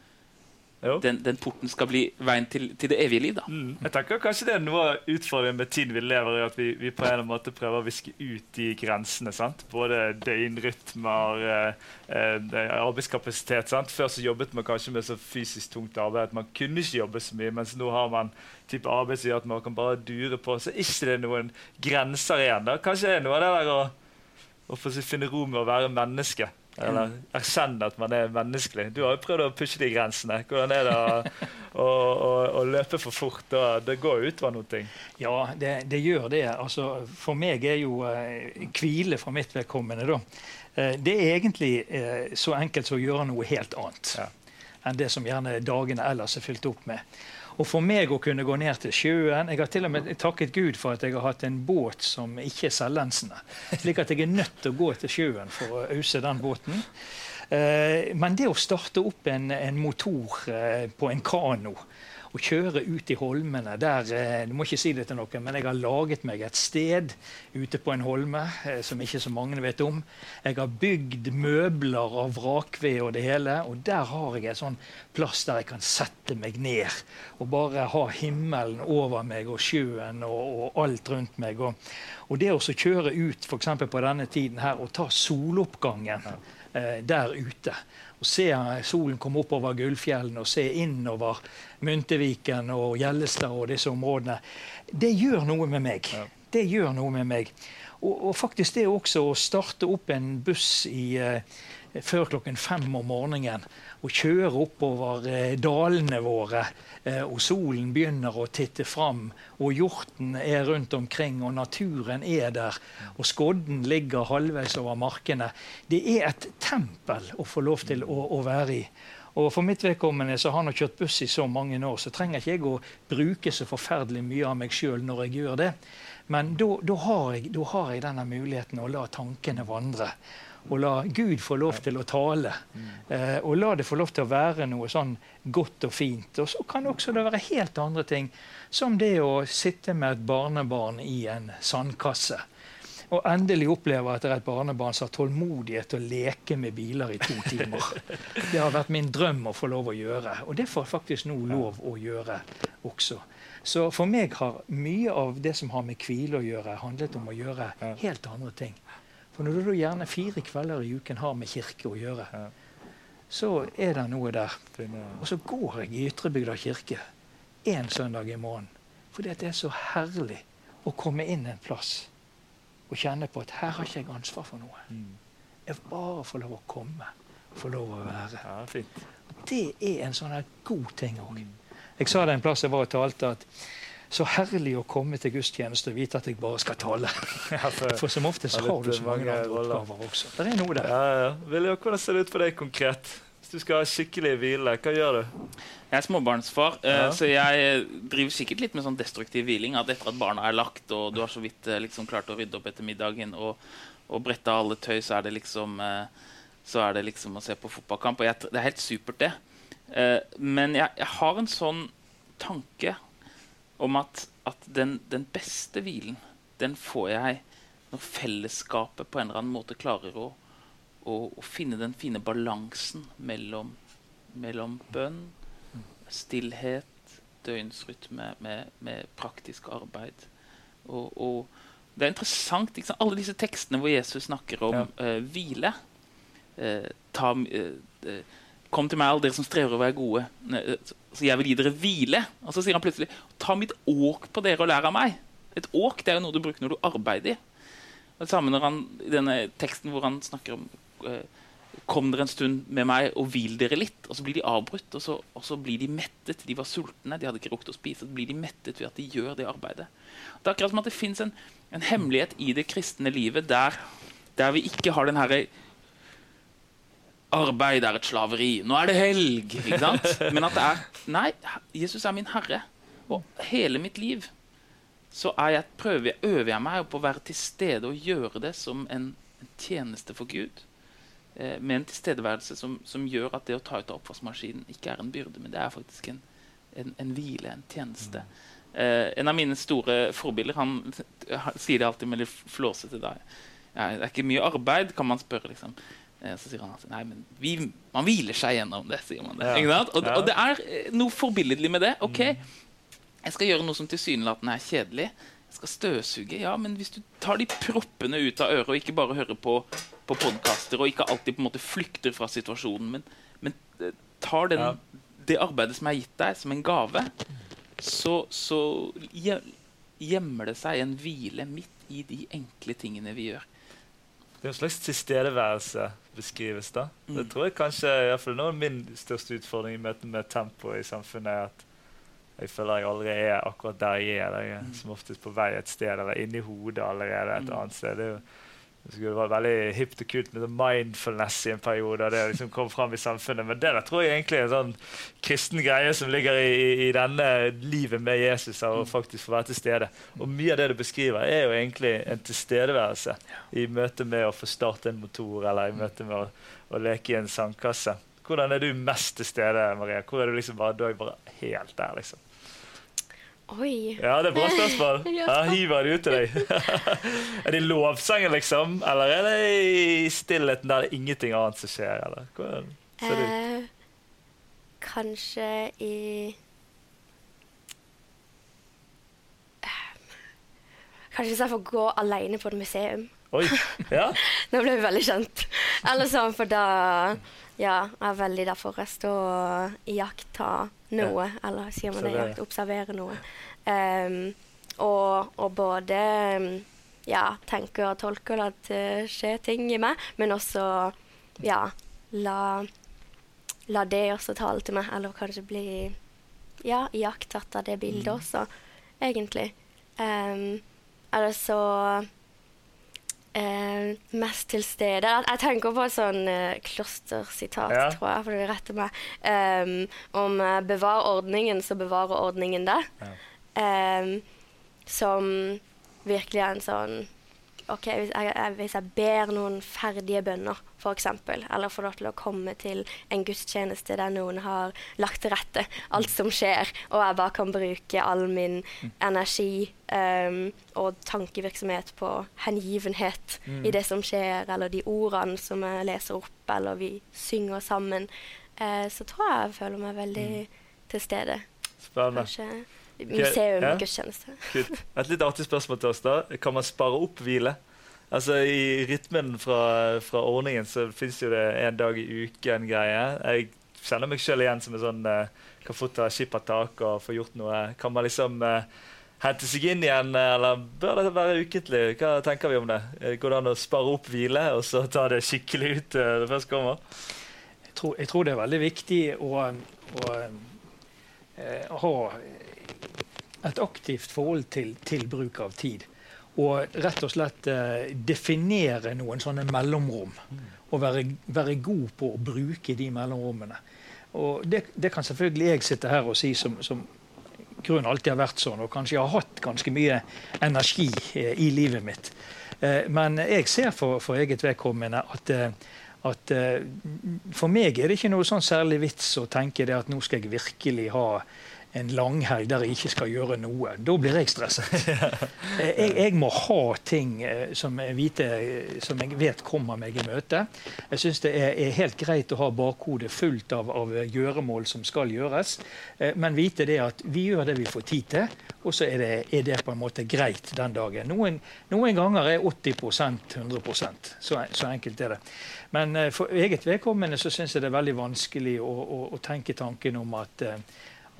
den, den porten skal bli veien til, til det evige liv.
Mm. Jeg tenker Kanskje det er noe av utfordringen med tiden vi lever i, at vi, vi på en måte prøver å viske ut de grensene. sant? Både døgnrytmer, eh, eh, arbeidskapasitet. sant? Før så jobbet man kanskje med så fysisk tungt arbeid at man kunne ikke jobbe så mye, mens nå har man type arbeid som gjør at man kan bare dure på. Så er ikke det noen grenser igjen. da. Kanskje det er noe av det der å, å finne ro med å være menneske. Eller erkjenne at man er menneskelig. Du har jo prøvd å pushe de grensene. Hvordan er det å, å, å, å løpe for fort? Da? Det går jo utover noen ting.
Ja, det, det gjør det. Altså, for meg er jo eh, hvile for mitt vedkommende da. Eh, det er egentlig eh, så enkelt som å gjøre noe helt annet
Ja.
enn det som gjerne dagene ellers er fylt opp med. Og for meg å kunne gå ned til sjøen Jeg har til og med takket Gud for at jeg har hatt en båt som ikke er selvlensende. Slik at jeg er nødt til å gå til sjøen for å ause den båten. Eh, men det å starte opp en, en motor eh, på en kano og kjøre ut i holmene der eh, Du må ikke si det til noen, men jeg har laget meg et sted ute på en holme eh, som ikke så mange vet om. Jeg har bygd møbler av vrakved og det hele, og der har jeg en sånn plass der jeg kan sette meg ned og bare ha himmelen over meg og sjøen og, og alt rundt meg. Og, og det å kjøre ut f.eks. på denne tiden her og ta soloppgangen eh, der ute. Og se solen komme oppover Gullfjellene og se innover Mynteviken og Gjellestad og disse områdene. Det gjør noe med meg. Det gjør noe med meg. Og, og faktisk det også å starte opp en buss i, eh, før klokken fem om morgenen og kjøre oppover eh, dalene våre, eh, og solen begynner å titte fram, og hjorten er rundt omkring, og naturen er der, og skodden ligger halvveis over markene. Det er et tempel å få lov til å, å være i. Og For mitt vedkommende så har han kjørt buss i så mange år, så trenger ikke jeg å bruke så forferdelig mye av meg sjøl når jeg gjør det. Men da har, da har jeg denne muligheten å la tankene vandre. Og la Gud få lov til å tale. Eh, og la det få lov til å være noe sånn godt og fint. Og så kan også det være helt andre ting, som det å sitte med et barnebarn i en sandkasse. Og endelig oppleve at det er et barnebarn som har tålmodighet til å leke med biler i to timer. Det har vært min drøm å få lov å gjøre, og det får faktisk nå lov å gjøre også. Så for meg har mye av det som har med hvile å gjøre, handlet om å gjøre helt andre ting. For når du gjerne fire kvelder i uken har med kirke å gjøre, så er det noe der. Og så går jeg i Ytrebygda kirke én søndag i måneden. Fordi det er så herlig å komme inn en plass og kjenne på at her har ikke jeg ansvar for noe.
Mm.
Jeg bare får lov å komme. Få lov å være.
Ja, fint.
Det er en sånn god ting òg. Jeg sa det en plass jeg var og talte, at så herlig å komme til gudstjeneste og vite at jeg bare skal tale.
Ja, for,
For som oftest har du så mange
mange
andre oppgaver også. Det er noe der.
ja, ja. Vilja, hvordan ser det ut for deg konkret? Hvis du skal ha skikkelig hvile, hva gjør du?
Jeg er småbarnsfar, eh,
Ja.
så jeg eh, driver sikkert litt med sånn destruktiv hviling. At etter at barna er lagt, og du har så vidt eh, liksom klart å rydde opp etter middagen og, og brette alle tøy, så er det liksom så er det liksom å se på fotballkamp. Og jeg, det er helt supert, det. Eh, men jeg, jeg har en sånn tanke om at, at den, den beste hvilen, den får jeg når fellesskapet på en eller annen måte klarer å, å, å finne den fine balansen mellom, mellom bønn, stillhet, døgnsrytme med, med praktisk arbeid. Og, og det er interessant. Alle disse tekstene hvor Jesus snakker om
Ja.
uh, hvile. Uh, ta, uh, Kom til meg, alle dere som strever å være gode, så jeg vil gi dere hvile. Og så sier han plutselig Ta mitt åk på dere og lær av meg. Et åk det er jo noe du bruker når du arbeider. Det samme når han, i denne teksten hvor han snakker om eh, Kom dere en stund med meg og hvil dere litt. Og så blir de avbrutt, og så, og så blir de mettet. De var sultne, de hadde ikke rukket å spise. Så blir de mettet ved at de gjør det arbeidet. Det er akkurat som at det fins en, en hemmelighet i det kristne livet der, der vi ikke har den herre Arbeid er et slaveri. Nå er det helg. Ikke sant? Men at det er Nei, Jesus er min herre. Og hele mitt liv så jeg, prøver øver jeg meg på å være til stede og gjøre det som en, en tjeneste for Gud. eh, med en tilstedeværelse som, som, gjør at det å ta ut av oppvaskmaskinen ikke er en byrde, men det er faktisk en, en, en hvile, en tjeneste. Eh, en av mine store forbilder han, han sier det alltid med litt flåsete. Da. Ja, det er ikke mye arbeid, kan man spørre. liksom. Eh, så sier han at nei, men vi, man hviler seg gjennom det. sier man det. Ja. Og, og, det er eh, noe forbilledlig med det. ok, Jeg skal gjøre noe som tilsynelatende er kjedelig. Jeg skal støvsuge. Ja, men hvis du tar de proppene ut av øret og ikke bare hører på, på podkaster og ikke alltid på en måte flykter fra situasjonen, men, men eh, tar den, ja. det arbeidet som er gitt deg, som en gave, så, så gjemmer det seg en hvile midt i de enkle tingene vi gjør.
Det er en slags tilstedeværelse beskrives. da. Mm. Det tror jeg kanskje i fall noe av min største utfordring i møte med tempoet i samfunnet er at jeg føler jeg aldri er akkurat der jeg er. Jeg er mm. som oftest på vei et sted eller inni hodet allerede et mm. annet sted. Det, er jo, det skulle være veldig hipt og kult med mindfulness i en periode. Det liksom kom fram i samfunnet, Men det der tror jeg egentlig er en sånn kristen greie som ligger i, i, denne livet med Jesus. og faktisk få være til stede. Og Mye av det du beskriver, er jo egentlig en tilstedeværelse i møte med å få starte en motor eller i møte med å, å leke i en sandkasse. Hvordan er du mest til stede, Maria? Hvor er du liksom bare, du er bare helt der, liksom?
Oi.
Ja, det er bra spørsmål. Jeg hiver det ut til deg. er det lovsangen, liksom? Eller er det i stillheten der det er ingenting annet som skjer? Eller? Hvordan ser det ut? Eh,
kanskje i Kanskje hvis jeg får gå alene på et museum.
Oi, ja?
Nå ble vi veldig kjent. Eller sånn, for da ja, jeg er veldig derfor jeg står og iakttar noe. Ja. Eller sier man det? Jakt, observere noe. Um, og, og, både ja, tenker og tolker at det skjer ting i meg, men også ja, la, la det også tale til meg. Eller kanskje bli ja, iakttatt av det bildet mm. også, egentlig. Um, eller så eh, mest til stede. Jeg tenker på et sånn eh, klostersitat, ja. tror jeg, for det retter meg. Um, om uh, 'bevar ordningen, så bevarer ordningen det'. Ja. Um, som virkelig er en sånn OK, hvis jeg, hvis jeg ber noen ferdige bønner, f.eks., eller få lov til å komme til en gudstjeneste der noen har lagt til rette alt som skjer, og jeg bare kan bruke all min energi um, og tankevirksomhet på hengivenhet mm. i det som skjer, eller de ordene som jeg leser opp, eller vi synger sammen, uh, så tror jeg jeg føler meg veldig mm. til stede.
Spennende. Kanskje
Museum ja. gudstjeneste.
Et litt artig spørsmål til oss. da. Kan man spare opp hvile? Altså I rytmen fra, fra ordningen så fins jo det en dag i uken-greie. Jeg kjenner meg sjøl igjen som en sånn uh, kan fort ta skippertak og få gjort noe. Kan man liksom uh, hente seg inn igjen, eller bør det være ukentlig? Hva tenker vi om det? Går det an å spare opp hvile og så ta det skikkelig ut uh, det først kommer?
Jeg tror, jeg tror, det er veldig viktig å, å, å ha et aktivt forhold til, til, bruk av tid. Og rett og slett eh, definere noen sånne mellomrom. Og være, være, god på å bruke de mellomrommene. Og det, det, kan selvfølgelig jeg sitte her og si som, som grunnen alltid har vært sånn, og kanskje jeg har hatt ganske mye energi eh, i livet mitt. Eh, men jeg ser for, for eget vedkommende at at For meg er det ikke noe sånn særlig vits å tenke det at nå skal jeg virkelig ha en langhelg der jeg ikke skal gjøre noe. Da blir jeg stresset. jeg, jeg, må ha ting eh, som jeg, vite, som jeg, vet kommer meg i møte. Jeg syns det er, er, helt greit å ha bakhodet fullt av, av, gjøremål som skal gjøres, eh, men vite det at vi gjør det vi får tid til, og så er det, er det på en måte greit den dagen. Noen, noen ganger er 80% 100 så, så enkelt er det. Men eh, for eget vedkommende så syns jeg det er veldig vanskelig å, å, å tenke tanken om at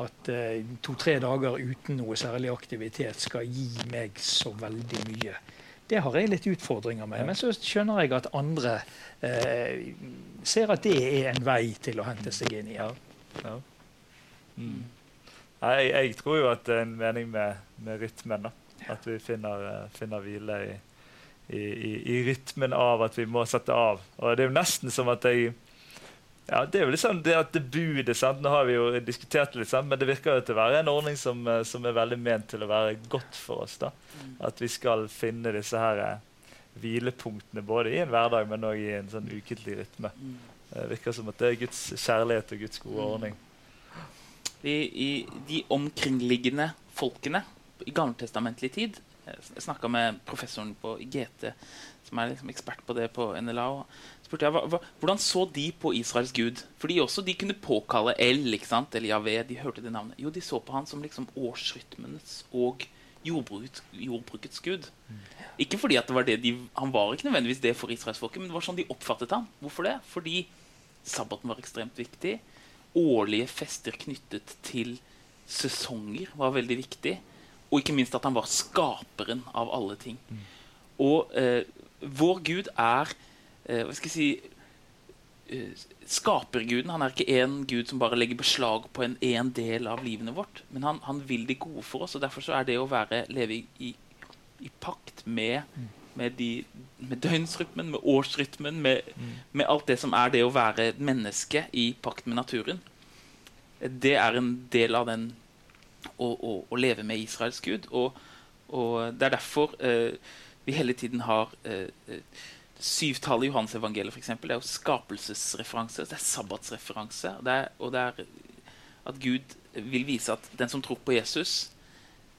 at uh, to-tre dager uten noe særlig aktivitet skal gi meg så veldig mye. Det har jeg litt utfordringer med. Men så skjønner jeg at andre eh, ser at det er en vei til å hente seg inn i. Ja. Ja.
Mm. Jeg, jeg, tror jo at det er en mening med, med rytmen. Da. At vi finner, uh, finner hvile i, i, i, i, rytmen av at vi må sette av. Og det er jo nesten som at jeg ja, Det er jo liksom det at det budet sant? Nå har vi jo diskutert det litt, sant? men det virker jo til å være en ordning som, eh, som, er veldig ment til å være godt for oss. da. Mm. At vi skal finne disse her eh, hvilepunktene både i en hverdag, men òg i en sånn ukentlig rytme. Det virker som at det er Guds kjærlighet og Guds gode ordning.
I, i de omkringliggende folkene i gammeltestamentlig tid Jeg snakka med professoren på GT, som er liksom ekspert på det på NLA. og spurte jeg, hva, hva, Hvordan så de på Israels gud? Fordi også de kunne påkalle El ikke sant? eller Javé. De hørte det navnet. Jo, de så på han som liksom årsrytmenes og jordbrukets, jordbrukets gud. Ikke fordi at det var det de, Han var ikke nødvendigvis det for israelsfolket, men det var sånn de oppfattet ham. Hvorfor det? Fordi sabbaten var ekstremt viktig. Årlige fester knyttet til sesonger var veldig viktig. Og ikke minst at han var skaperen av alle ting. Og eh, vår Gud er eh, Hva skal jeg si eh, Skaperguden. Han er ikke en gud som bare legger beslag på en, en del av livene vårt. Men han, han, vil det gode for oss, og derfor så er det å være, leve i, i, i pakt med, med, de, med døgnsrytmen, med årsrytmen, med, med alt det som er det å være menneske i pakt med naturen. Det er en del av den å, å, å leve med Israels gud. Og, og det er derfor eh, vi hele tiden har eh, syvtallet i Johannes-evangeliet, f.eks. Det er jo skapelsesreferanse, det er sabbatsreferanse. Det er, og det er at Gud vil vise at den som tror på Jesus,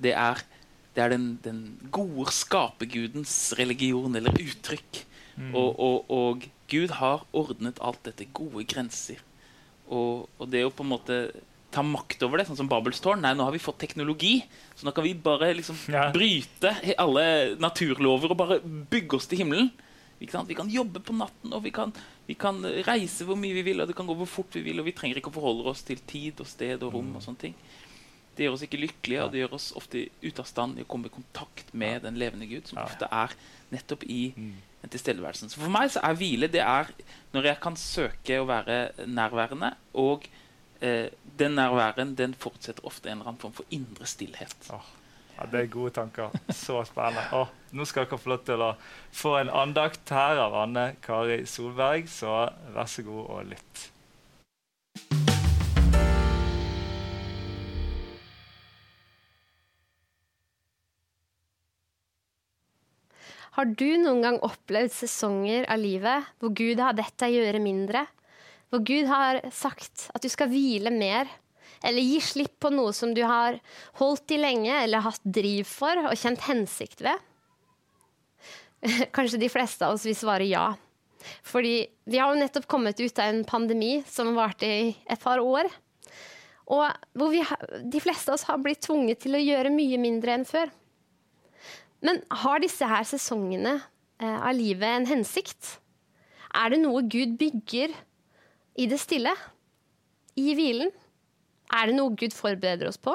det er, det er den, den, gode skapergudens religion eller uttrykk. Mm. Og, og, og, Gud har ordnet alt dette gode grenser. Og, og det å på en måte ta makt over det, sånn som Babels tårn. Nei, nå har vi fått teknologi, så nå kan vi bare liksom ja. bryte alle naturlover og bare bygge oss til himmelen. Vi kan, vi kan jobbe på natten, og vi kan, vi kan, reise hvor mye vi vil, og det kan gå hvor fort vi vil, og vi trenger ikke å forholde oss til tid og sted og rom. og sånne ting. Det gjør oss ikke lykkelige, og det gjør oss ofte ute av stand i å komme i kontakt med den levende Gud, som ofte er nettopp i mm. den tilstedeværelsen. Så for meg så er hvile det er når jeg kan søke å være nærværende, og eh, den nærværen den fortsetter ofte en eller annen form for indre stillhet.
Oh. Ja, Det er gode tanker. Så spennende. Oh, nå skal dere få lov til å få en andakt her av Anne Kari Solberg, så vær så god og lytt.
Har du noen gang opplevd sesonger av livet hvor Gud har bedt deg gjøre mindre? Hvor Gud har sagt at du skal hvile mer? Eller gi slipp på noe som du har holdt i lenge eller hatt driv for og kjent hensikt ved? Kanskje de fleste av oss vil svare ja. Fordi vi har jo nettopp kommet ut av en pandemi som varte i et par år. Og hvor vi, de fleste av oss har blitt tvunget til å gjøre mye mindre enn før. Men har disse her sesongene eh, av livet en hensikt? Er det noe Gud bygger i det stille? I hvilen? Er det noe Gud forbereder oss på?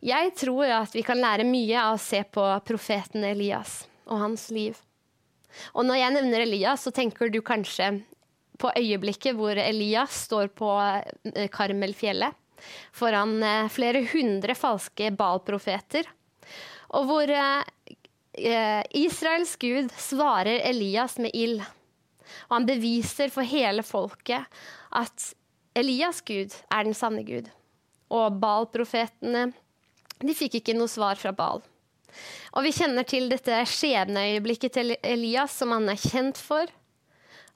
Jeg tror at vi kan lære mye av å se på profeten Elias og hans liv. Og når jeg nevner Elias, så tenker du kanskje på øyeblikket hvor Elias står på eh, Karmelfjellet foran eh, flere hundre falske Baal-profeter og hvor eh, Israels gud svarer Elias med ild. Og han beviser for hele folket at Elias' gud er den sanne gud. Og Baal-profetene de fikk ikke noe svar fra Baal. Og vi kjenner til dette skjebneøyeblikket til Elias, som han er kjent for.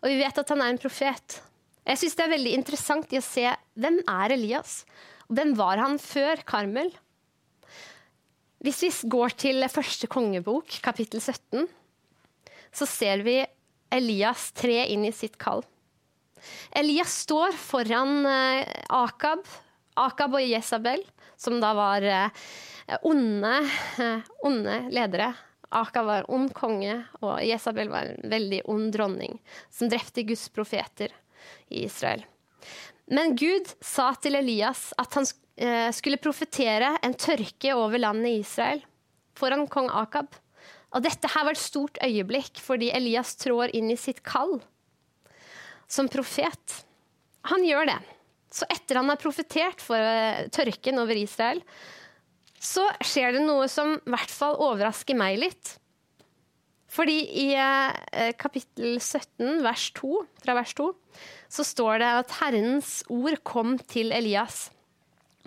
Og vi vet at han er en profet. Jeg syns det er veldig interessant i å se hvem er Elias? Og hvem var han før Karmel? Hvis vi går til første kongebok, kapittel 17, så ser vi Elias tre inn i sitt kall. Elias står foran eh, Akab, Akab og Jesabel, som da var eh, onde, eh, onde ledere. Akab var ond konge, og Jesabel var en veldig ond dronning som drepte Guds profeter i Israel. Men Gud sa til Elias at han skulle profetere en tørke over landet Israel foran kong Akab. Og dette her var et stort øyeblikk fordi Elias trår inn i sitt kall som profet. Han gjør det. Så etter han har profetert for eh, tørken over Israel, så skjer det noe som i hvert fall overrasker meg litt. Fordi i eh, kapittel 17, vers 2, fra vers 2, så står det at Herrens ord kom til Elias.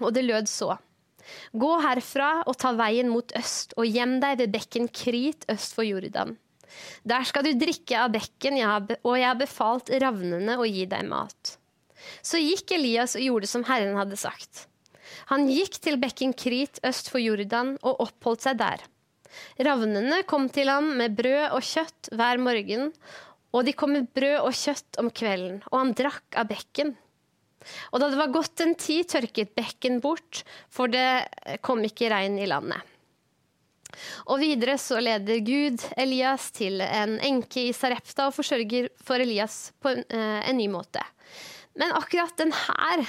Og det lød så. Gå herfra og ta veien mot øst, og gjem deg ved bekken Krit øst for Jordan. Der skal du drikke av bekken, og jeg har befalt ravnene å gi deg mat. Så gikk Elias og gjorde som Herren hadde sagt. Han gikk til bekken Krit øst for Jordan og oppholdt seg der. Ravnene kom til ham med brød og kjøtt hver morgen, og de kom med brød og kjøtt om kvelden, og han drakk av bekken. Og da det var gått en tid, tørket bekken bort, for det kom ikke regn i landet. Og videre så leder Gud Elias til en enke i Sarepta og forsørger for Elias på en, eh, en ny måte. Men akkurat denne,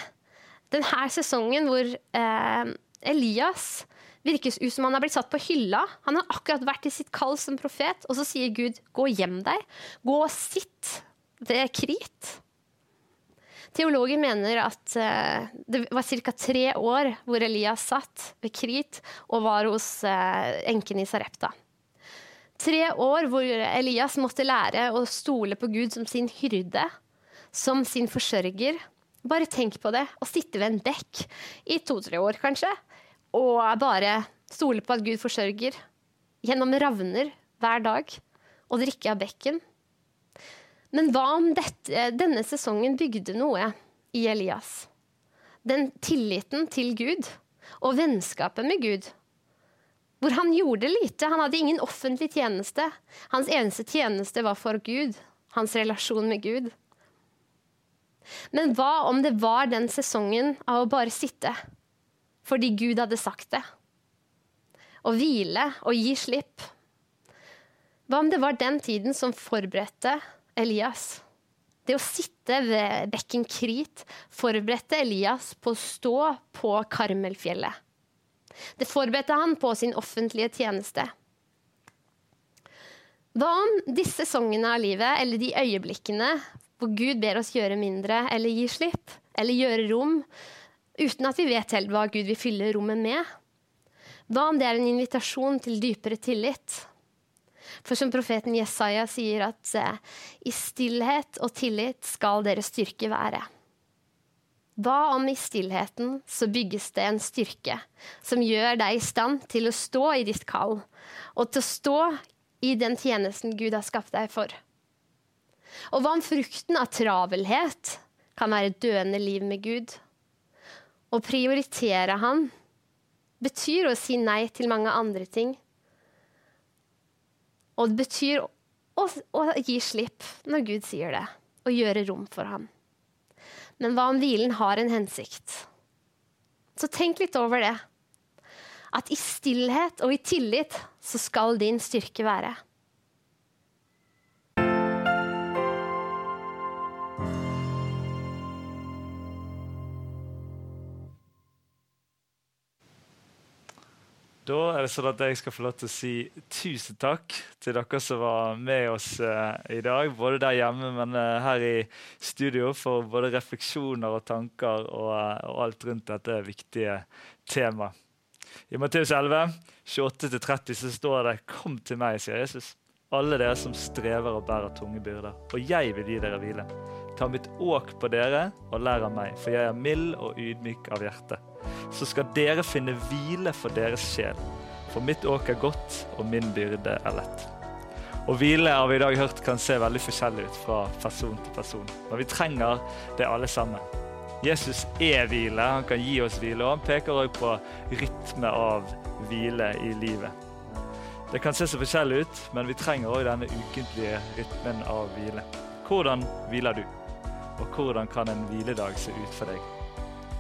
denne sesongen hvor eh, Elias virkes ut som han har blitt satt på hylla. Han har akkurat vært i sitt kall som profet, og så sier Gud 'gå hjem deg'. Gå og sitt ved Krit. Teologer mener at uh, det var ca. tre år hvor Elias satt ved Krit og var hos uh, enken i Sarepta. Tre år hvor Elias måtte lære å stole på Gud som sin hyrde, som sin forsørger. Bare tenk på det, å sitte ved en bekk i to-tre år, kanskje, og bare stole på at Gud forsørger gjennom ravner hver dag og drikke av bekken. Men hva om dette, denne sesongen bygde noe i Elias? Den tilliten til Gud og vennskapet med Gud. Hvor han gjorde lite. Han hadde ingen offentlig tjeneste. Hans eneste tjeneste var for Gud. Hans relasjon med Gud. Men hva om det var den sesongen av å bare sitte fordi Gud hadde sagt det. Å hvile og gi slipp. Hva om det var den tiden som forberedte Elias? Det å sitte ved bekken Krit forberedte Elias på å stå på Karmelfjellet. Det forberedte han på sin offentlige tjeneste. Hva om disse sesongene av livet, eller de øyeblikkene hvor Gud ber oss gjøre mindre eller gi slipp, eller gjøre rom, uten at vi vet helt hva Gud vil fylle rommet med? Hva om det er en invitasjon til dypere tillit? For som profeten Jesaja sier at eh, i stillhet og tillit skal deres styrke være. Hva om i stillheten så bygges det en styrke som gjør deg i stand til å stå i ditt kall, og til å stå i den tjenesten Gud har skapt deg for? Og hva om frukten av travelhet kan være et døende liv med Gud? Å prioritere han betyr å si nei til mange andre ting. Og det betyr å, å gi slipp når Gud sier det, og gjøre rom for ham. Men hva om hvilen har en hensikt? Så tenk litt over det. At i stillhet og i tillit så skal din styrke være.
Da er det sånn at jeg skal få lov til å si tusen takk til dere som var med oss uh, i dag. Både der hjemme, men uh, her i studio for både refleksjoner og tanker og, uh, og alt rundt dette viktige temaet. I Matteus 11, 28-30 så står det 'Kom til meg', sier Jesus. Alle dere som strever og bærer tunge byrder, og jeg vil gi dere hvile. Ta mitt åk på dere og lær av meg, for jeg er mild og ydmyk av hjerte så skal dere finne hvile for deres sjel. For mitt åk er godt, og min byrde er lett. Og hvile har vi i dag hørt kan se veldig forskjellig ut fra person til person. Men vi trenger det alle sammen. Jesus er hvile, han kan gi oss hvile, og han peker også på rytme av hvile i livet. Det kan se så forskjellig ut, men vi trenger òg denne ukentlige rytmen av hvile. Hvordan hviler du? Og hvordan kan en hviledag se ut for deg?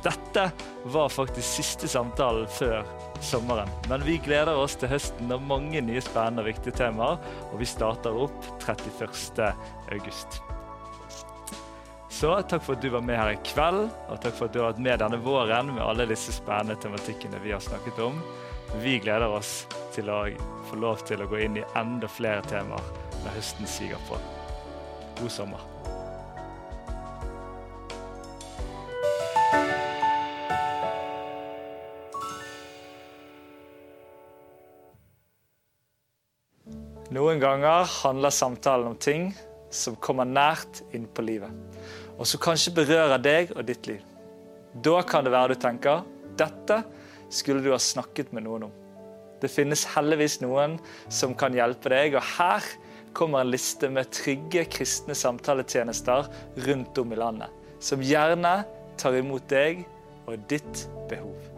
Dette var faktisk siste samtalen før sommeren. Men vi gleder oss til høsten og mange nye spennende og viktige temaer. Og vi starter opp 31. august. Så takk for at du var med her i kveld, og takk for at du har vært med denne våren med alle disse spennende tematikkene vi har snakket om. Vi gleder oss til å få lov til å gå inn i enda flere temaer når høsten siger på. God sommer. Noen ganger handler samtalen om ting som kommer nært inn på livet, og som kanskje berører deg og ditt liv. Da kan det være du tenker dette skulle du ha snakket med noen om. Det finnes heldigvis noen som kan hjelpe deg, og her kommer en liste med trygge kristne samtaletjenester rundt om i landet, som gjerne tar imot deg og ditt behov.